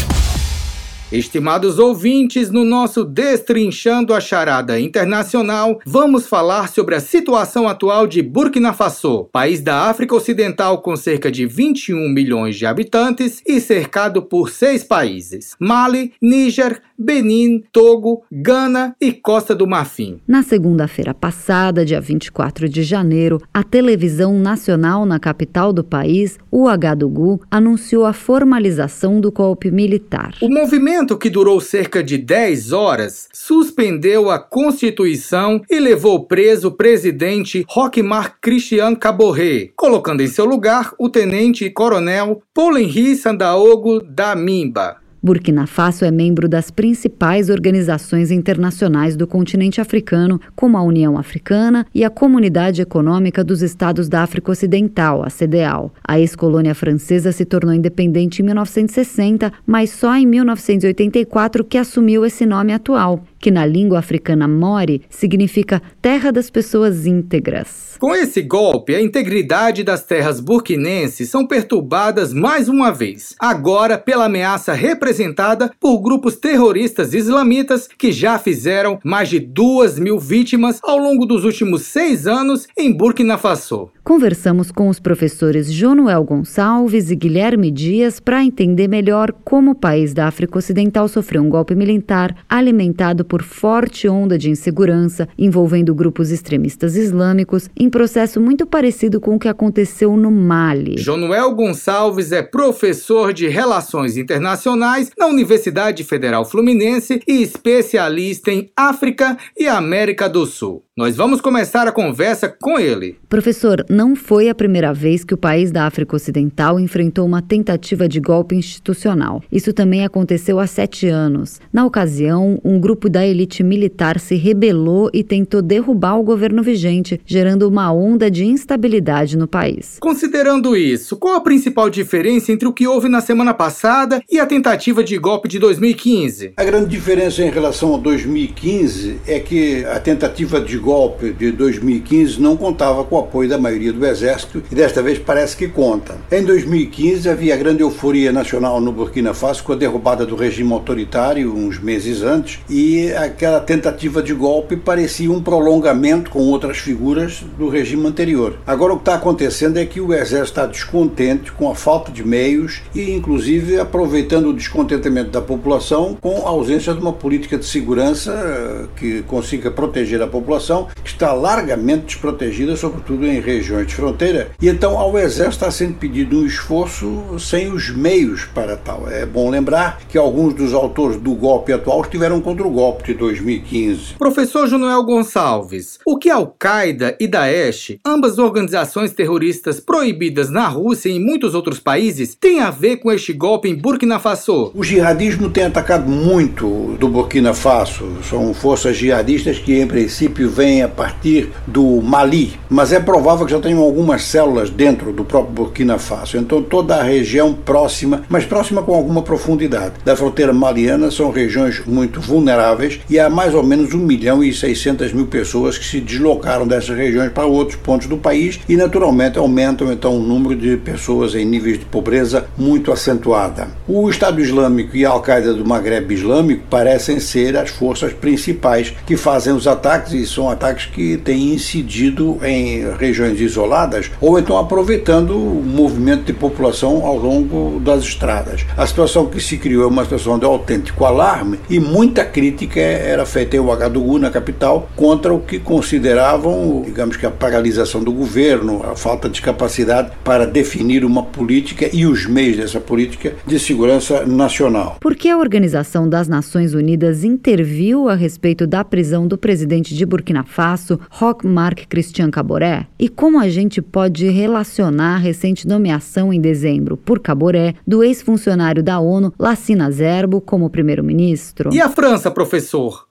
Speaker 2: Estimados ouvintes, no nosso Destrinchando a Charada Internacional, vamos falar sobre a situação atual de Burkina Faso, país da África Ocidental com cerca de 21 milhões de habitantes e cercado por seis países: Mali, Níger, Benin, Togo, Gana e Costa do Marfim.
Speaker 1: Na segunda-feira passada, dia 24 de janeiro, a televisão nacional na capital do país, o Agadugu, anunciou a formalização do golpe militar.
Speaker 2: O movimento evento que durou cerca de 10 horas suspendeu a Constituição e levou preso o presidente Roquemar Christian Caborré, colocando em seu lugar o tenente-coronel Paul Henri Sandaogo da Mimba.
Speaker 1: Burkina Faso é membro das principais organizações internacionais do continente africano, como a União Africana e a Comunidade Econômica dos Estados da África Ocidental, a. A ex-colônia francesa se tornou independente em 1960, mas só em 1984 que assumiu esse nome atual que na língua africana Mori significa terra das pessoas íntegras.
Speaker 2: Com esse golpe, a integridade das terras burkinenses são perturbadas mais uma vez, agora pela ameaça representada por grupos terroristas islamitas que já fizeram mais de duas mil vítimas ao longo dos últimos seis anos em Burkina Faso.
Speaker 1: Conversamos com os professores Jonuel Gonçalves e Guilherme Dias para entender melhor como o país da África Ocidental sofreu um golpe militar alimentado por forte onda de insegurança envolvendo grupos extremistas islâmicos, em processo muito parecido com o que aconteceu no Mali.
Speaker 2: Jonuel Gonçalves é professor de Relações Internacionais na Universidade Federal Fluminense e especialista em África e América do Sul. Nós vamos começar a conversa com ele.
Speaker 1: Professor, não foi a primeira vez que o país da África Ocidental enfrentou uma tentativa de golpe institucional. Isso também aconteceu há sete anos. Na ocasião, um grupo da elite militar se rebelou e tentou derrubar o governo vigente, gerando uma onda de instabilidade no país.
Speaker 2: Considerando isso, qual a principal diferença entre o que houve na semana passada e a tentativa de golpe de 2015?
Speaker 12: A grande diferença em relação a 2015 é que a tentativa de golpe de 2015 não contava com o apoio da maioria do exército e desta vez parece que conta. Em 2015 havia grande euforia nacional no Burkina Faso com a derrubada do regime autoritário uns meses antes e que aquela tentativa de golpe parecia um prolongamento com outras figuras do regime anterior. Agora o que está acontecendo é que o exército está descontente com a falta de meios e, inclusive, aproveitando o descontentamento da população com a ausência de uma política de segurança eh, que consiga proteger a população, que está largamente desprotegida, sobretudo em regiões de fronteira. E então ao exército está sendo pedido um esforço sem os meios para tal. É bom lembrar que alguns dos autores do golpe atual estiveram contra o golpe de 2015.
Speaker 2: Professor Junoel Gonçalves, o que Al-Qaeda e Daesh, ambas organizações terroristas proibidas na Rússia e em muitos outros países, têm a ver com este golpe em Burkina Faso?
Speaker 12: O jihadismo tem atacado muito do Burkina Faso. São forças jihadistas que, em princípio, vêm a partir do Mali, mas é provável que já tenham algumas células dentro do próprio Burkina Faso. Então, toda a região próxima, mas próxima com alguma profundidade, da fronteira maliana são regiões muito vulneráveis e há mais ou menos 1 milhão e 600 mil pessoas que se deslocaram dessas regiões para outros pontos do país e, naturalmente, aumentam então o número de pessoas em níveis de pobreza muito acentuada. O Estado Islâmico e a Al-Qaeda do Maghreb Islâmico parecem ser as forças principais que fazem os ataques e são ataques que têm incidido em regiões isoladas ou então aproveitando o movimento de população ao longo das estradas. A situação que se criou é uma situação de autêntico alarme e muita crítica era feita em Ouagadougou, na capital, contra o que consideravam, digamos que a paralisação do governo, a falta de capacidade para definir uma política e os meios dessa política de segurança nacional.
Speaker 1: Por que a Organização das Nações Unidas interviu a respeito da prisão do presidente de Burkina Faso, Roch Marc Christian Caboré? E como a gente pode relacionar a recente nomeação em dezembro por Caboré do ex-funcionário da ONU, Lassina Zerbo, como primeiro-ministro?
Speaker 2: E a França, professor?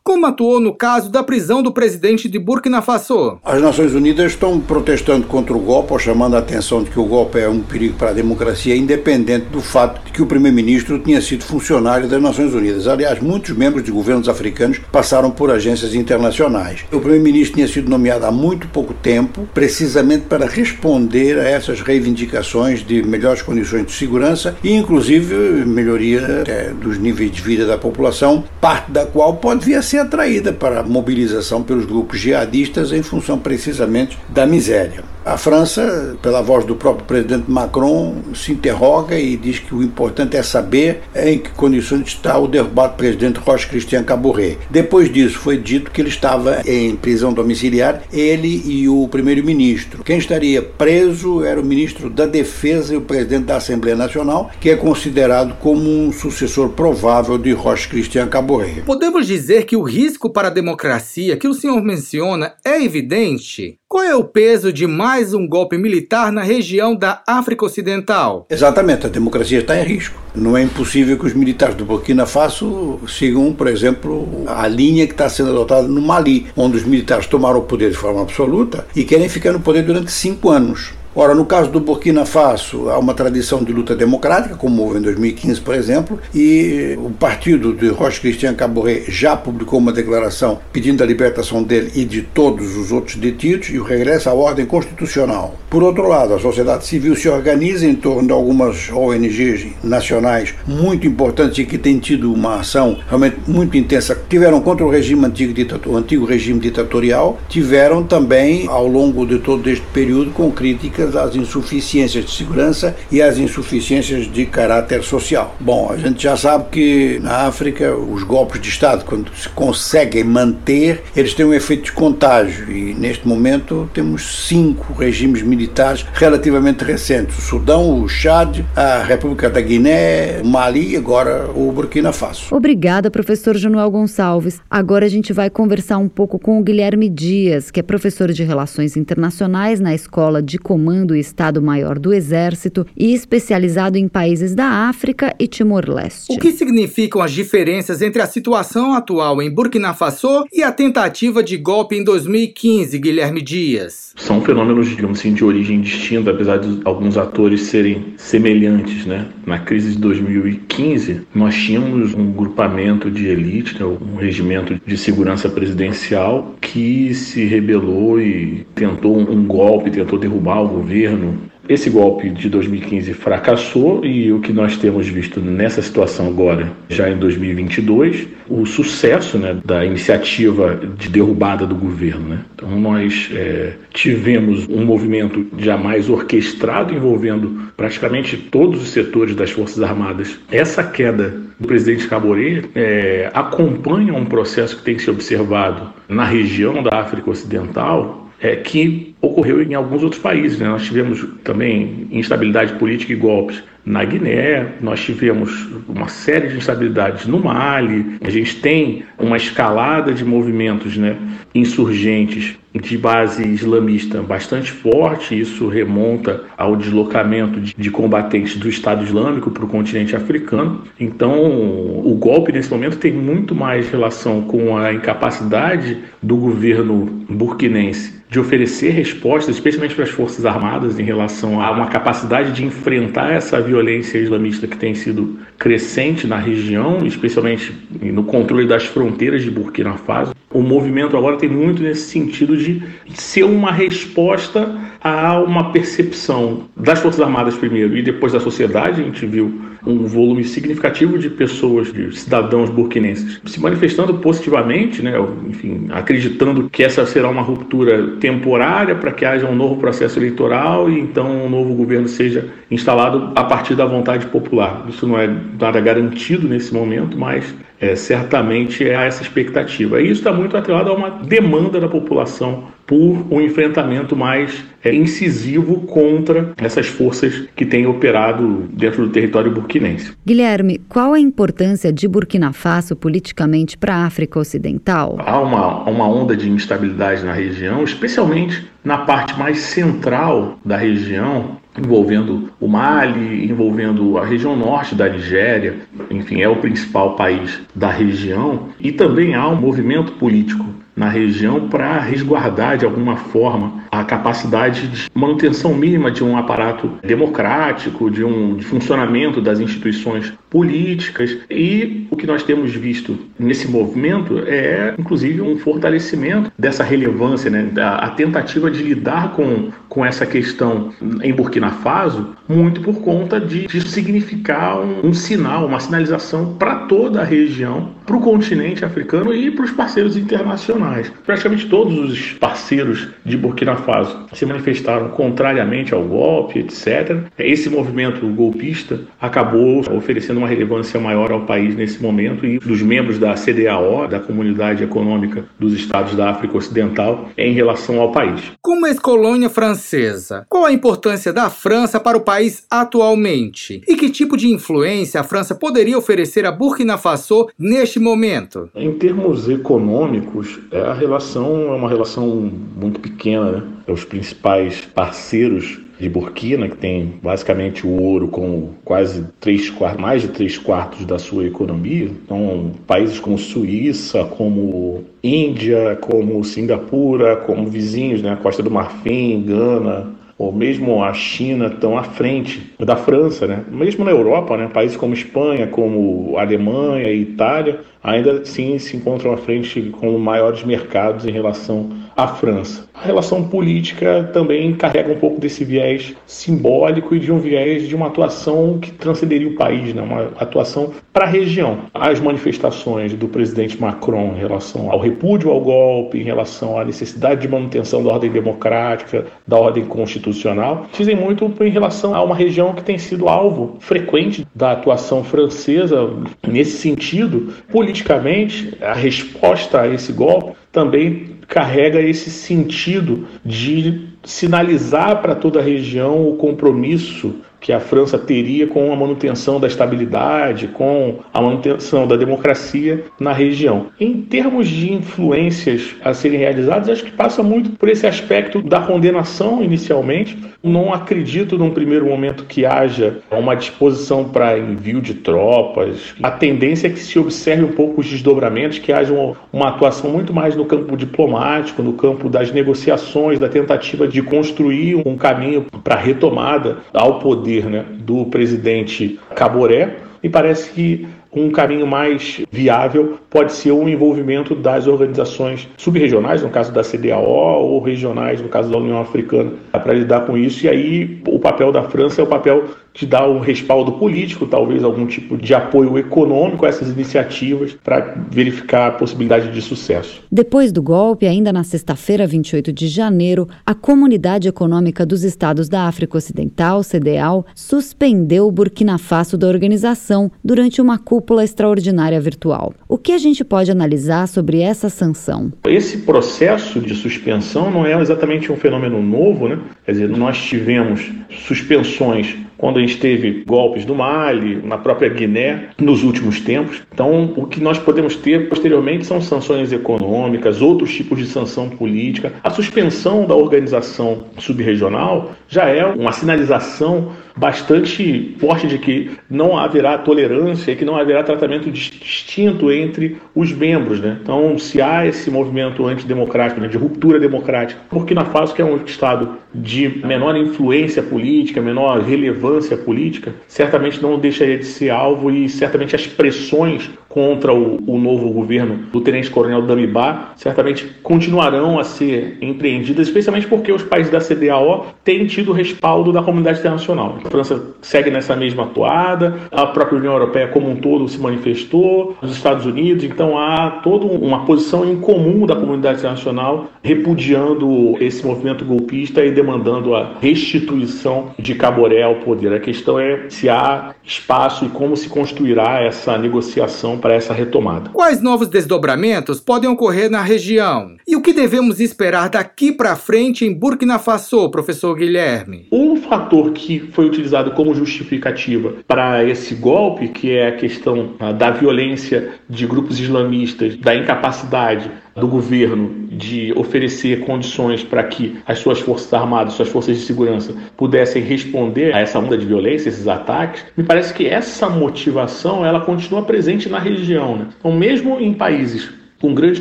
Speaker 2: Como atuou no caso da prisão do presidente de Burkina Faso?
Speaker 12: As Nações Unidas estão protestando contra o golpe, ou chamando a atenção de que o golpe é um perigo para a democracia, independente do fato de que o primeiro-ministro tinha sido funcionário das Nações Unidas. Aliás, muitos membros de governos africanos passaram por agências internacionais. O primeiro-ministro tinha sido nomeado há muito pouco tempo, precisamente para responder a essas reivindicações de melhores condições de segurança e, inclusive, melhoria é, dos níveis de vida da população, parte da qual pode vir a ser atraída para a mobilização pelos grupos jihadistas em função precisamente da miséria. A França, pela voz do próprio presidente Macron, se interroga e diz que o importante é saber em que condições está o derrubado presidente Roche Christian Caboret. Depois disso, foi dito que ele estava em prisão domiciliar, ele e o primeiro-ministro. Quem estaria preso era o ministro da Defesa e o presidente da Assembleia Nacional, que é considerado como um sucessor provável de Roche Christian Caboret.
Speaker 2: Podemos dizer que o risco para a democracia que o senhor menciona é evidente? Qual é o peso de mais um golpe militar na região da África Ocidental?
Speaker 12: Exatamente, a democracia está em risco. Não é impossível que os militares do Burkina Faso sigam, por exemplo, a linha que está sendo adotada no Mali, onde os militares tomaram o poder de forma absoluta e querem ficar no poder durante cinco anos. Ora, no caso do Burkina Faso, há uma tradição de luta democrática, como houve em 2015, por exemplo, e o partido de Roche Christian Caboret já publicou uma declaração pedindo a libertação dele e de todos os outros detidos e o regresso à ordem constitucional. Por outro lado, a sociedade civil se organiza em torno de algumas ONGs nacionais muito importantes e que têm tido uma ação realmente muito intensa. Tiveram contra o regime antigo, antigo regime ditatorial, tiveram também, ao longo de todo este período, com críticas às insuficiências de segurança e às insuficiências de caráter social. Bom, a gente já sabe que na África os golpes de Estado, quando se conseguem manter, eles têm um efeito de contágio e neste momento temos cinco regimes militares relativamente recentes: o Sudão, o Chad, a República da Guiné, o Mali e agora o Burkina Faso.
Speaker 1: Obrigada, professor Januel Gonçalves. Agora a gente vai conversar um pouco com o Guilherme Dias, que é professor de Relações Internacionais na Escola de Comando Comando Estado-Maior do Exército e especializado em países da África e Timor-Leste.
Speaker 2: O que significam as diferenças entre a situação atual em Burkina Faso e a tentativa de golpe em 2015, Guilherme Dias?
Speaker 13: São fenômenos, digamos assim, de origem distinta, apesar de alguns atores serem semelhantes, né? Na crise de 2015, nós tínhamos um grupamento de elite, né? um regimento de segurança presidencial que se rebelou e tentou um golpe, tentou derrubar o governo Esse golpe de 2015 fracassou e o que nós temos visto nessa situação agora, já em 2022, o sucesso né, da iniciativa de derrubada do governo. Né? Então, nós é, tivemos um movimento jamais orquestrado envolvendo praticamente todos os setores das Forças Armadas. Essa queda do presidente Caboré é, acompanha um processo que tem se observado na região da África Ocidental é, que ocorreu em alguns outros países. Né? Nós tivemos também instabilidade política e golpes na Guiné, nós tivemos uma série de instabilidades no Mali, a gente tem uma escalada de movimentos né, insurgentes de base islamista bastante forte, isso remonta ao deslocamento de, combatentes do Estado Islâmico para o continente africano. Então, o golpe nesse momento tem muito mais relação com a incapacidade do governo burkinense de oferecer respostas, especialmente para as Forças Armadas, em relação a uma capacidade de enfrentar essa violência islamista que tem sido crescente na região, especialmente no controle das fronteiras de Burkina Faso. O movimento agora tem muito nesse sentido de ser uma resposta a uma percepção das Forças Armadas primeiro e depois da sociedade. A gente viu um volume significativo de pessoas, de cidadãos burkinenses, se manifestando positivamente, né, enfim, acreditando que essa será uma ruptura temporária para que haja um novo processo eleitoral e então um novo governo seja instalado a partir da vontade popular. Isso não é nada garantido nesse momento, mas é, certamente é essa expectativa. E isso está muito atrelado a uma demanda da população por um enfrentamento mais é, incisivo contra essas forças que têm operado dentro do território burkinense.
Speaker 1: Guilherme, qual a importância de Burkina Faso politicamente para a África Ocidental?
Speaker 13: Há uma, uma onda de instabilidade na região, especialmente na parte mais central da região, envolvendo o Mali, envolvendo a região norte da Nigéria, enfim, é o principal país da região, e também há um movimento político na região para resguardar de alguma forma a capacidade de manutenção mínima de um aparato democrático, de um de funcionamento das instituições políticas. E o que nós temos visto nesse movimento é, inclusive, um fortalecimento dessa relevância, né? a, tentativa de lidar com, com essa questão em Burkina Faso, muito por conta de, de significar um, um sinal, uma sinalização para toda a região, para o continente africano e para os parceiros internacionais. Praticamente todos os parceiros de Burkina Faso se manifestaram contrariamente ao golpe, etc. Esse movimento golpista acabou oferecendo uma relevância maior ao país nesse momento e dos membros da CDAO, da Comunidade Econômica dos Estados da África Ocidental, em relação ao país.
Speaker 2: Como ex-colônia francesa, qual a importância da França para o país atualmente? E que tipo de influência a França poderia oferecer a Burkina Faso neste momento?
Speaker 13: Em termos econômicos, a relação é uma relação muito pequena. Né? Os principais parceiros de Burkina, que tem basicamente o ouro com quase três mais de três quartos da sua economia. Então, países como Suíça, como Índia, como Singapura, como vizinhos, né, Costa do Marfim, Gana, ou mesmo a China estão à frente da França, né? Mesmo na Europa, né? Países como Espanha, como Alemanha e Itália ainda sim se encontram à frente como maiores mercados em relação à França. A relação política também carrega um pouco desse viés simbólico e de um viés de uma atuação que transcenderia o país, né? uma atuação para a região. As manifestações do presidente Macron em relação ao repúdio ao golpe, em relação à necessidade de manutenção da ordem democrática, da ordem constitucional, dizem muito em relação a uma região que tem sido alvo frequente da atuação francesa nesse sentido. Politicamente, a resposta a esse golpe também carrega esse sentido de sinalizar para toda a região o compromisso que a França teria com a manutenção da estabilidade, com a manutenção da democracia na região. Em termos de influências a serem realizadas, acho que passa muito por esse aspecto da condenação inicialmente. Não acredito num primeiro momento que haja uma disposição para envio de tropas. A tendência é que se observe um pouco os desdobramentos, que haja uma atuação muito mais no campo diplomático, no campo das negociações, da tentativa de construir um caminho para a retomada ao poder né, do presidente Caboré. E parece que um caminho mais viável pode ser o envolvimento das organizações subregionais, no caso da CDAO, ou regionais, no caso da União Africana, para lidar com isso. E aí o papel da França é o papel de dar um respaldo político, talvez algum tipo de apoio econômico a essas iniciativas para verificar a possibilidade de sucesso.
Speaker 1: Depois do golpe, ainda na sexta-feira, 28 de janeiro, a Comunidade Econômica dos Estados da África Ocidental, CDAO, suspendeu o Burkina Faso da organização durante uma cúpula extraordinária virtual. O que a gente pode analisar sobre essa sanção?
Speaker 13: Esse processo de suspensão não é exatamente um fenômeno novo, né? Quer dizer, nós tivemos suspensões quando a gente teve golpes no Mali, na própria Guiné, nos últimos tempos. Então, o que nós podemos ter posteriormente são sanções econômicas, outros tipos de sanção política. A suspensão da organização subregional já é uma sinalização bastante forte de que não haverá tolerância e que não haverá tratamento distinto entre os membros. Né? Então, se há esse movimento antidemocrático, né, de ruptura democrática, Burkina Faso, que é um Estado de menor influência política, menor relevância política, certamente não deixaria de ser alvo e certamente as pressões contra o, o novo governo do tenente-coronel Damibá certamente continuarão a ser empreendidas, especialmente porque os países da CDAO têm tido respaldo da comunidade internacional. A França segue nessa mesma toada, a própria União Europeia como um todo se manifestou, os Estados Unidos, então há toda uma posição em comum da comunidade internacional repudiando esse movimento golpista e demandando a restituição de Caboré ao poder. A questão é se há espaço e como se construirá essa negociação para essa retomada.
Speaker 2: Quais novos desdobramentos podem ocorrer na região? E o que devemos esperar daqui para frente em Burkina Faso, professor Guilherme?
Speaker 13: Um fator que foi utilizado como justificativa para esse golpe, que é a questão ah, da violência de grupos islamistas, da incapacidade do governo de oferecer condições para que as suas forças armadas, suas forças de segurança pudessem responder a essa onda de violência, esses ataques, me parece que essa motivação ela continua presente na região. Né? Então, mesmo em países com grande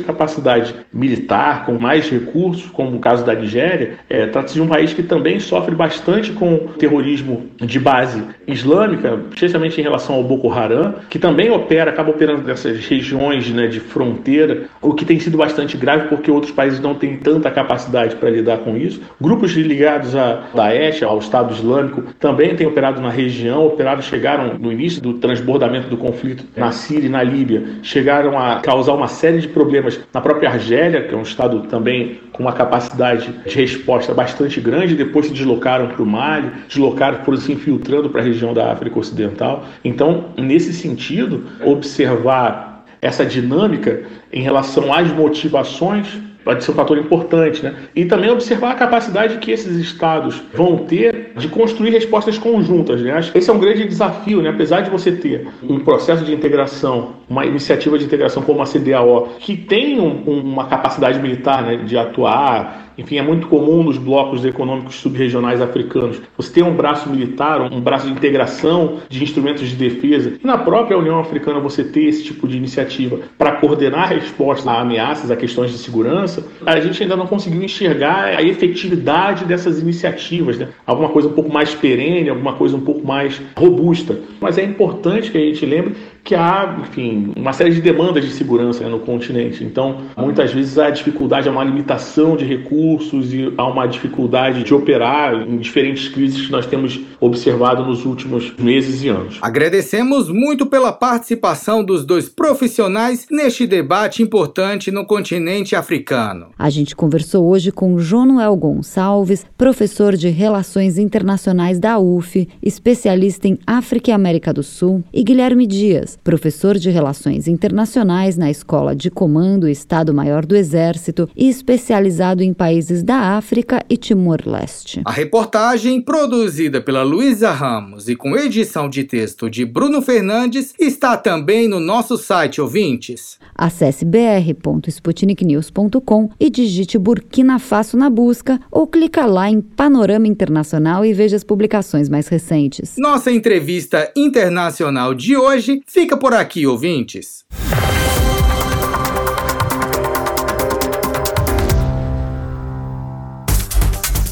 Speaker 13: capacidade militar, com mais recursos, como o caso da Nigéria, é, trata-se de um país que também sofre bastante com terrorismo de base islâmica, especialmente em relação ao Boko Haram, que também opera, acaba operando nessas regiões né, de fronteira, o que tem sido bastante grave porque outros países não têm tanta capacidade para lidar com isso. Grupos ligados a Daesh, ao Estado Islâmico, também têm operado na região, operaram, chegaram no início do transbordamento do conflito na Síria e na Líbia, chegaram a causar uma série de problemas na própria Argélia, que é um estado também com uma capacidade de resposta bastante grande, depois se deslocaram para o Mali, deslocaram, foram se infiltrando para a região da África Ocidental. Então, nesse sentido, observar essa dinâmica em relação às motivações pode ser um fator importante, né? E também observar a capacidade que esses estados vão ter de construir respostas conjuntas, né? Esse é um grande desafio, né? Apesar de você ter um processo de integração, uma iniciativa de integração como a CDAO, que tem um, uma capacidade militar, né, de atuar enfim, é muito comum nos blocos econômicos subregionais africanos você ter um braço militar, um braço de integração de instrumentos de defesa. E na própria União Africana você ter esse tipo de iniciativa para coordenar respostas a ameaças, a questões de segurança, a gente ainda não conseguiu enxergar a efetividade dessas iniciativas, né? alguma coisa um pouco mais perene, alguma coisa um pouco mais robusta. Mas é importante que a gente lembre que há, enfim, uma série de demandas de segurança né, no continente. Então, muitas vezes há dificuldade, há uma limitação de recursos e há uma dificuldade de operar em diferentes crises que nós temos observado nos últimos meses e anos.
Speaker 2: Agradecemos muito pela participação dos dois profissionais neste debate importante no continente africano.
Speaker 1: A gente conversou hoje com Jonuel Gonçalves, professor de Relações Internacionais da UF, especialista em África e América do Sul, e Guilherme Dias professor de Relações Internacionais na Escola de Comando Estado-Maior do Exército e especializado em países da África e Timor-Leste.
Speaker 2: A reportagem, produzida pela Luísa Ramos e com edição de texto de Bruno Fernandes, está também no nosso site, ouvintes.
Speaker 1: Acesse br.sputniknews.com e digite Burkina Faso na busca ou clica lá em Panorama Internacional e veja as publicações mais recentes.
Speaker 2: Nossa entrevista internacional de hoje fica por aqui, ouvintes.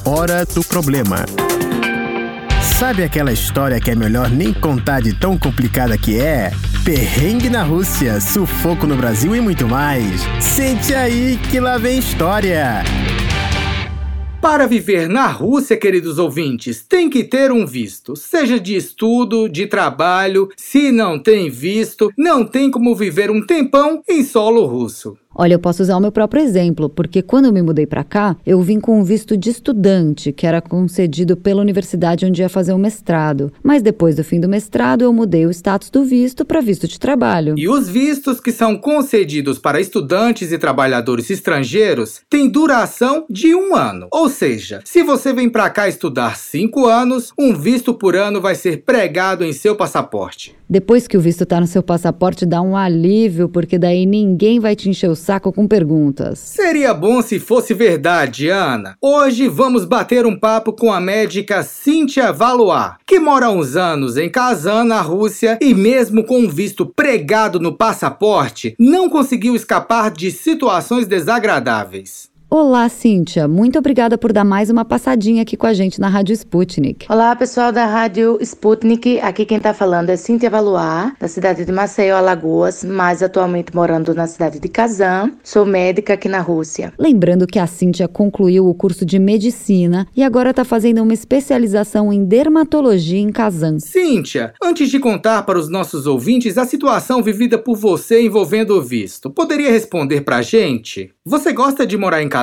Speaker 3: Hora do problema. Sabe aquela história que é melhor nem contar de tão complicada que é? perrengue na Rússia, sufoco no Brasil e muito mais. Sente aí que lá vem história.
Speaker 2: Para viver na Rússia, queridos ouvintes, tem que ter um visto, seja de estudo, de trabalho. Se não tem visto, não tem como viver um tempão em solo russo.
Speaker 1: Olha, eu posso usar o meu próprio exemplo, porque quando eu me mudei para cá, eu vim com um visto de estudante, que era concedido pela universidade onde ia fazer o mestrado. Mas depois do fim do mestrado, eu mudei o status do visto para visto de trabalho.
Speaker 2: E os vistos que são concedidos para estudantes e trabalhadores estrangeiros têm duração de um ano. Ou seja, se você vem para cá estudar cinco anos, um visto por ano vai ser pregado em seu passaporte.
Speaker 1: Depois que o visto está no seu passaporte, dá um alívio, porque daí ninguém vai te encher o saco com perguntas.
Speaker 2: Seria bom se fosse verdade, Ana. Hoje vamos bater um papo com a médica Cynthia Valois, que mora há uns anos em Kazan, na Rússia, e mesmo com um visto pregado no passaporte, não conseguiu escapar de situações desagradáveis.
Speaker 1: Olá, Cíntia. Muito obrigada por dar mais uma passadinha aqui com a gente na Rádio Sputnik.
Speaker 14: Olá, pessoal da Rádio Sputnik. Aqui quem tá falando é Cíntia Valuar, da cidade de Maceió, Alagoas, mas atualmente morando na cidade de Kazan. Sou médica aqui na Rússia.
Speaker 1: Lembrando que a Cíntia concluiu o curso de medicina e agora está fazendo uma especialização em dermatologia em Kazan.
Speaker 2: Cíntia, antes de contar para os nossos ouvintes a situação vivida por você envolvendo o visto, poderia responder pra gente? Você gosta de morar em Kazan?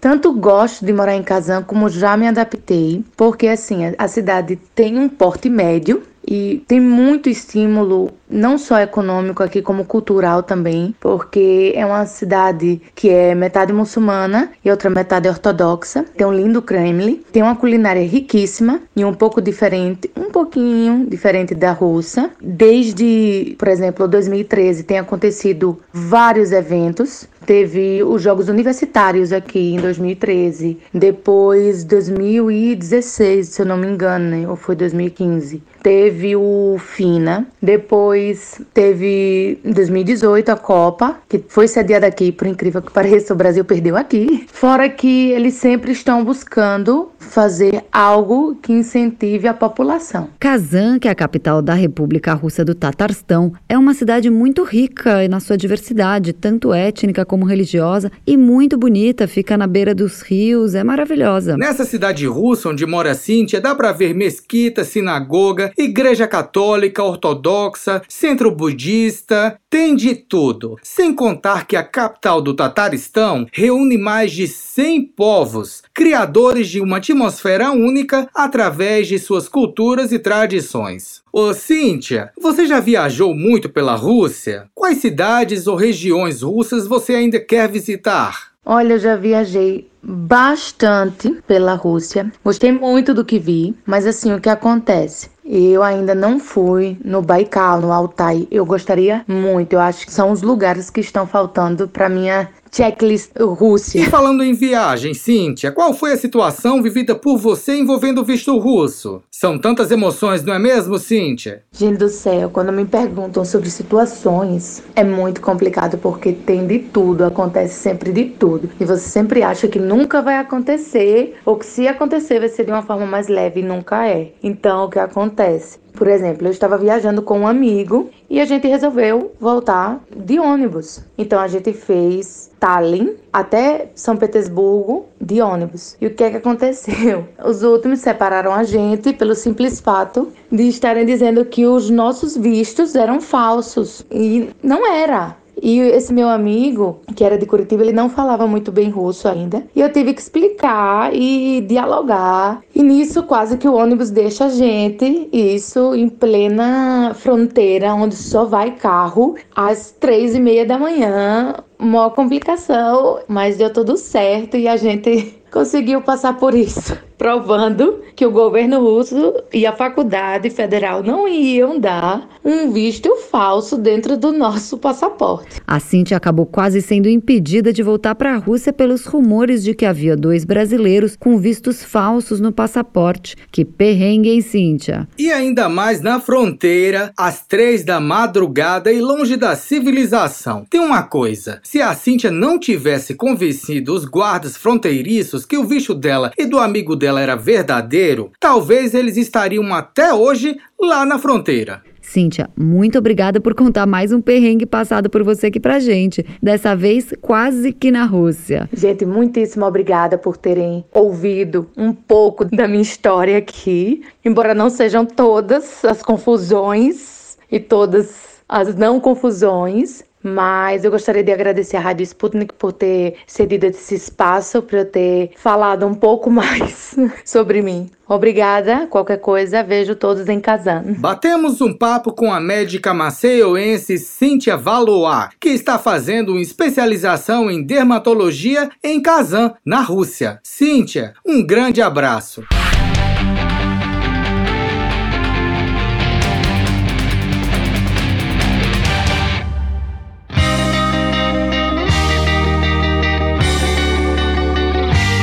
Speaker 14: Tanto gosto de morar em Kazan como já me adaptei, porque assim, a cidade tem um porte médio e tem muito estímulo, não só econômico aqui, como cultural também, porque é uma cidade que é metade muçulmana e outra metade ortodoxa. Tem um lindo Kremlin, tem uma culinária riquíssima e um pouco diferente, um pouquinho diferente da russa. Desde, por exemplo, 2013 tem acontecido vários eventos. Teve os Jogos Universitários aqui em 2013, depois 2016, se eu não me engano, né? ou foi 2015 teve o FINA, depois teve em 2018 a Copa, que foi sediada aqui, por incrível que pareça, o Brasil perdeu aqui. Fora que eles sempre estão buscando fazer algo que incentive a população.
Speaker 1: Kazan, que é a capital da República Russa do Tatarstão, é uma cidade muito rica na sua diversidade, tanto étnica como religiosa, e muito bonita, fica na beira dos rios, é maravilhosa.
Speaker 2: Nessa cidade russa onde mora Cíntia, dá para ver mesquita, sinagoga, igreja católica, ortodoxa, centro budista, tem de tudo. Sem contar que a capital do Tataristão reúne mais de 100 povos, criadores de uma atmosfera única através de suas culturas e tradições. Ô Cíntia, você já viajou muito pela Rússia? Quais cidades ou regiões russas você ainda quer visitar?
Speaker 14: Olha, eu já viajei bastante pela Rússia. Gostei muito do que vi, mas assim, o que acontece? Eu ainda não fui no Baikal, no Altai. Eu gostaria muito. Eu acho que são os lugares que estão faltando para minha checklist Rússia.
Speaker 2: E falando em viagem, Cíntia, qual foi a situação vivida por você envolvendo o visto russo? São tantas emoções, não é mesmo, Cíntia?
Speaker 14: Gente do céu, quando me perguntam sobre situações, é muito complicado porque tem de tudo, acontece sempre de tudo. E você sempre acha que nunca vai acontecer, ou que se acontecer vai ser de uma forma mais leve e nunca é. Então, o que acontece? Por exemplo, eu estava viajando com um amigo e a gente resolveu voltar de ônibus. Então a gente fez Tallinn até São Petersburgo de ônibus. E o que é que aconteceu? <laughs> Os últimos separaram a gente pelo simples fato de estarem dizendo que os nossos vistos eram falsos. E não era. E esse meu amigo, que era de Curitiba, ele não falava muito bem russo ainda. E eu tive que explicar e dialogar. E nisso, quase que o ônibus deixa a gente, isso em plena fronteira, onde só vai carro, às três e meia da manhã. Uma complicação, mas deu tudo certo e a gente <laughs> conseguiu passar por isso provando que o governo russo e a faculdade federal não iam dar um visto falso dentro do nosso passaporte.
Speaker 1: A Cintia acabou quase sendo impedida de voltar para a Rússia pelos rumores de que havia dois brasileiros com vistos falsos no passaporte. Que perrengue, hein, Cíntia?
Speaker 2: E ainda mais na fronteira, às três da madrugada e longe da civilização. Tem uma coisa: se a Cíntia não tivesse convencido os guardas fronteiriços que o visto dela e do amigo dela era verdadeiro, talvez eles estariam até hoje lá na fronteira.
Speaker 1: Cíntia, muito obrigada por contar mais um perrengue passado por você aqui pra gente. Dessa vez, quase que na Rússia.
Speaker 14: Gente, muitíssimo obrigada por terem ouvido um pouco da minha história aqui. Embora não sejam todas as confusões e todas as não confusões, mas eu gostaria de agradecer à Rádio Sputnik por ter cedido esse espaço para eu ter falado um pouco <laughs> mais sobre mim. Obrigada. Qualquer coisa, vejo todos em Kazan.
Speaker 2: Batemos um papo com a médica maceioense Cíntia Valois, que está fazendo uma especialização em dermatologia em Kazan, na Rússia. Cíntia, um grande abraço.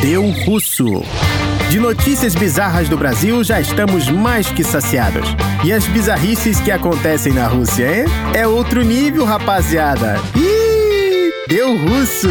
Speaker 3: Deu Russo. De notícias bizarras do Brasil já estamos mais que saciados. E as bizarrices que acontecem na Rússia, hein? É outro nível, rapaziada. Ih, deu russo!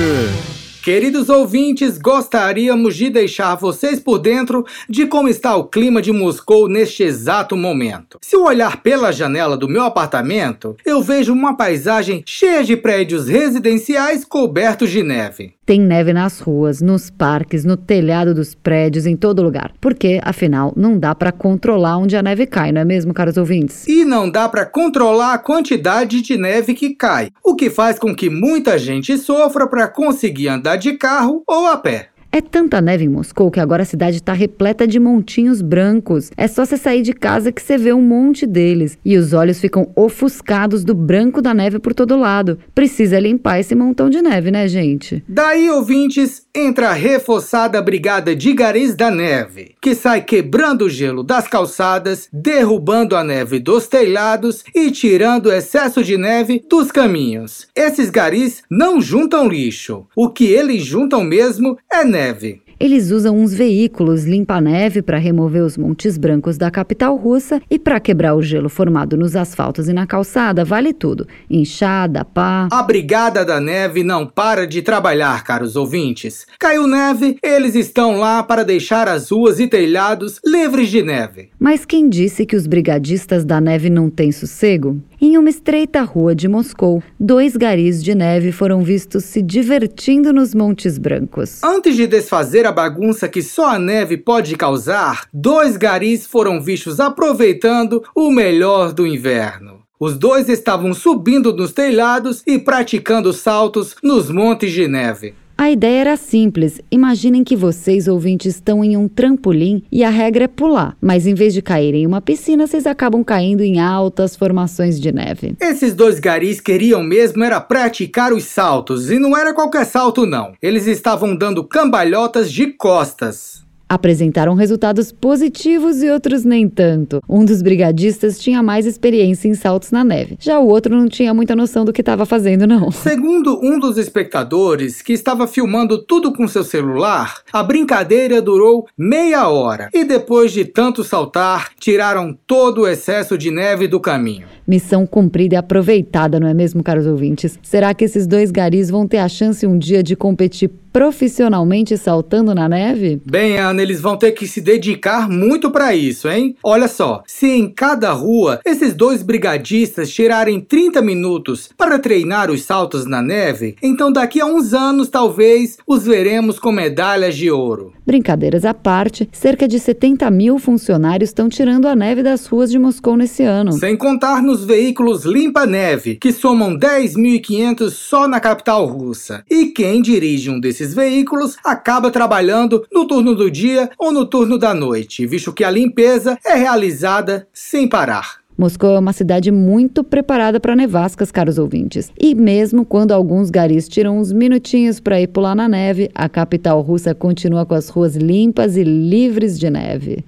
Speaker 2: Queridos ouvintes, gostaríamos de deixar vocês por dentro de como está o clima de Moscou neste exato momento. Se eu olhar pela janela do meu apartamento, eu vejo uma paisagem cheia de prédios residenciais cobertos de neve.
Speaker 1: Tem neve nas ruas, nos parques, no telhado dos prédios, em todo lugar. Porque, afinal, não dá para controlar onde a neve cai, não é mesmo, caros ouvintes?
Speaker 2: E não dá para controlar a quantidade de neve que cai, o que faz com que muita gente sofra para conseguir andar de carro ou a pé.
Speaker 1: É tanta neve em Moscou que agora a cidade está repleta de montinhos brancos. É só você sair de casa que você vê um monte deles. E os olhos ficam ofuscados do branco da neve por todo lado. Precisa limpar esse montão de neve, né, gente?
Speaker 2: Daí, ouvintes, entra a reforçada Brigada de Garis da Neve, que sai quebrando o gelo das calçadas, derrubando a neve dos telhados e tirando o excesso de neve dos caminhos. Esses garis não juntam lixo. O que eles juntam mesmo é neve neve.
Speaker 1: Eles usam uns veículos limpa-neve para remover os montes brancos da capital russa e para quebrar o gelo formado nos asfaltos e na calçada, vale tudo. Enxada, pá.
Speaker 2: A Brigada da Neve não para de trabalhar, caros ouvintes. Caiu neve, eles estão lá para deixar as ruas e telhados livres de neve.
Speaker 1: Mas quem disse que os brigadistas da neve não têm sossego? Em uma estreita rua de Moscou, dois garis de neve foram vistos se divertindo nos Montes Brancos.
Speaker 2: Antes de desfazer a bagunça que só a neve pode causar, dois garis foram vistos aproveitando o melhor do inverno. Os dois estavam subindo nos telhados e praticando saltos nos montes de neve.
Speaker 1: A ideia era simples. Imaginem que vocês, ouvintes, estão em um trampolim e a regra é pular. Mas em vez de caírem em uma piscina, vocês acabam caindo em altas formações de neve.
Speaker 2: Esses dois garis queriam mesmo era praticar os saltos. E não era qualquer salto, não. Eles estavam dando cambalhotas de costas
Speaker 1: apresentaram resultados positivos e outros nem tanto. Um dos brigadistas tinha mais experiência em saltos na neve, já o outro não tinha muita noção do que estava fazendo, não. <laughs>
Speaker 2: Segundo um dos espectadores, que estava filmando tudo com seu celular, a brincadeira durou meia hora e depois de tanto saltar, tiraram todo o excesso de neve do caminho.
Speaker 1: Missão cumprida e aproveitada, não é mesmo, caros ouvintes? Será que esses dois garis vão ter a chance um dia de competir profissionalmente saltando na neve?
Speaker 2: Bem, Ana, eles vão ter que se dedicar muito para isso, hein? Olha só, se em cada rua esses dois brigadistas tirarem 30 minutos para treinar os saltos na neve, então daqui a uns anos talvez os veremos com medalhas de ouro.
Speaker 1: Brincadeiras à parte, cerca de 70 mil funcionários estão tirando a neve das ruas de Moscou nesse ano.
Speaker 2: Sem contar nos veículos limpa-neve, que somam 10.500 só na capital russa. E quem dirige um desses desses veículos acaba trabalhando no turno do dia ou no turno da noite, visto que a limpeza é realizada sem parar.
Speaker 1: Moscou é uma cidade muito preparada para nevascas, caros ouvintes. E mesmo quando alguns garis tiram uns minutinhos para ir pular na neve, a capital russa continua com as ruas limpas e livres de neve.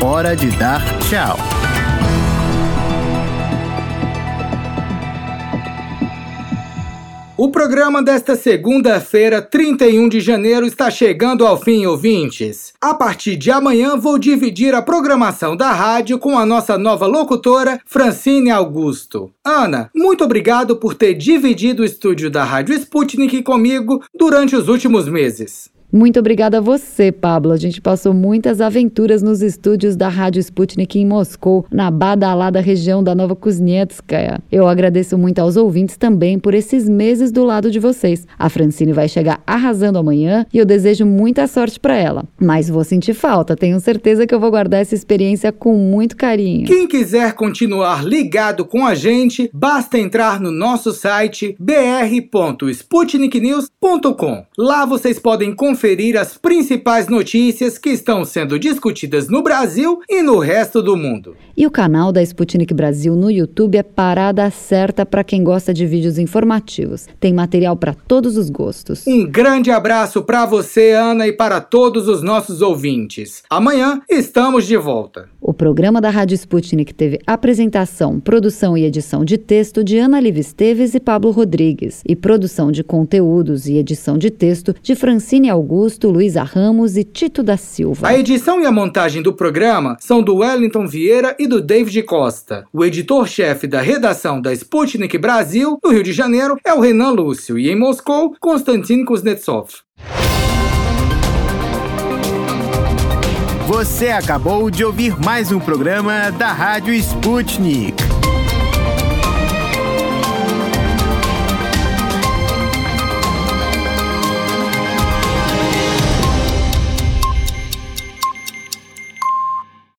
Speaker 3: Hora de dar tchau.
Speaker 2: O programa desta segunda-feira, 31 de janeiro, está chegando ao fim, ouvintes. A partir de amanhã, vou dividir a programação da rádio com a nossa nova locutora, Francine Augusto. Ana, muito obrigado por ter dividido o estúdio da Rádio Sputnik comigo durante os últimos meses.
Speaker 1: Muito obrigada a você, Pablo. A gente passou muitas aventuras nos estúdios da Rádio Sputnik em Moscou, na badalada região da Nova Kuznetskaya. Eu agradeço muito aos ouvintes também por esses meses do lado de vocês. A Francine vai chegar arrasando amanhã e eu desejo muita sorte para ela. Mas vou sentir falta, tenho certeza que eu vou guardar essa experiência com muito carinho.
Speaker 2: Quem quiser continuar ligado com a gente, basta entrar no nosso site br.sputniknews.com. Lá vocês podem conferir as principais notícias que estão sendo discutidas no Brasil e no resto do mundo.
Speaker 1: E o canal da Sputnik Brasil no YouTube é parada certa para quem gosta de vídeos informativos. Tem material para todos os gostos.
Speaker 2: Um grande abraço para você, Ana, e para todos os nossos ouvintes. Amanhã estamos de volta.
Speaker 1: O programa da Rádio Sputnik teve apresentação, produção e edição de texto de Ana Liv Esteves e Pablo Rodrigues, e produção de conteúdos e edição de texto de Francine Augusto, Luísa Ramos e Tito da Silva.
Speaker 2: A edição e a montagem do programa são do Wellington Vieira e do David Costa. O editor-chefe da redação da Sputnik Brasil, no Rio de Janeiro, é o Renan Lúcio, e em Moscou, Konstantin Kuznetsov.
Speaker 3: Você acabou de ouvir mais um programa da Rádio Sputnik.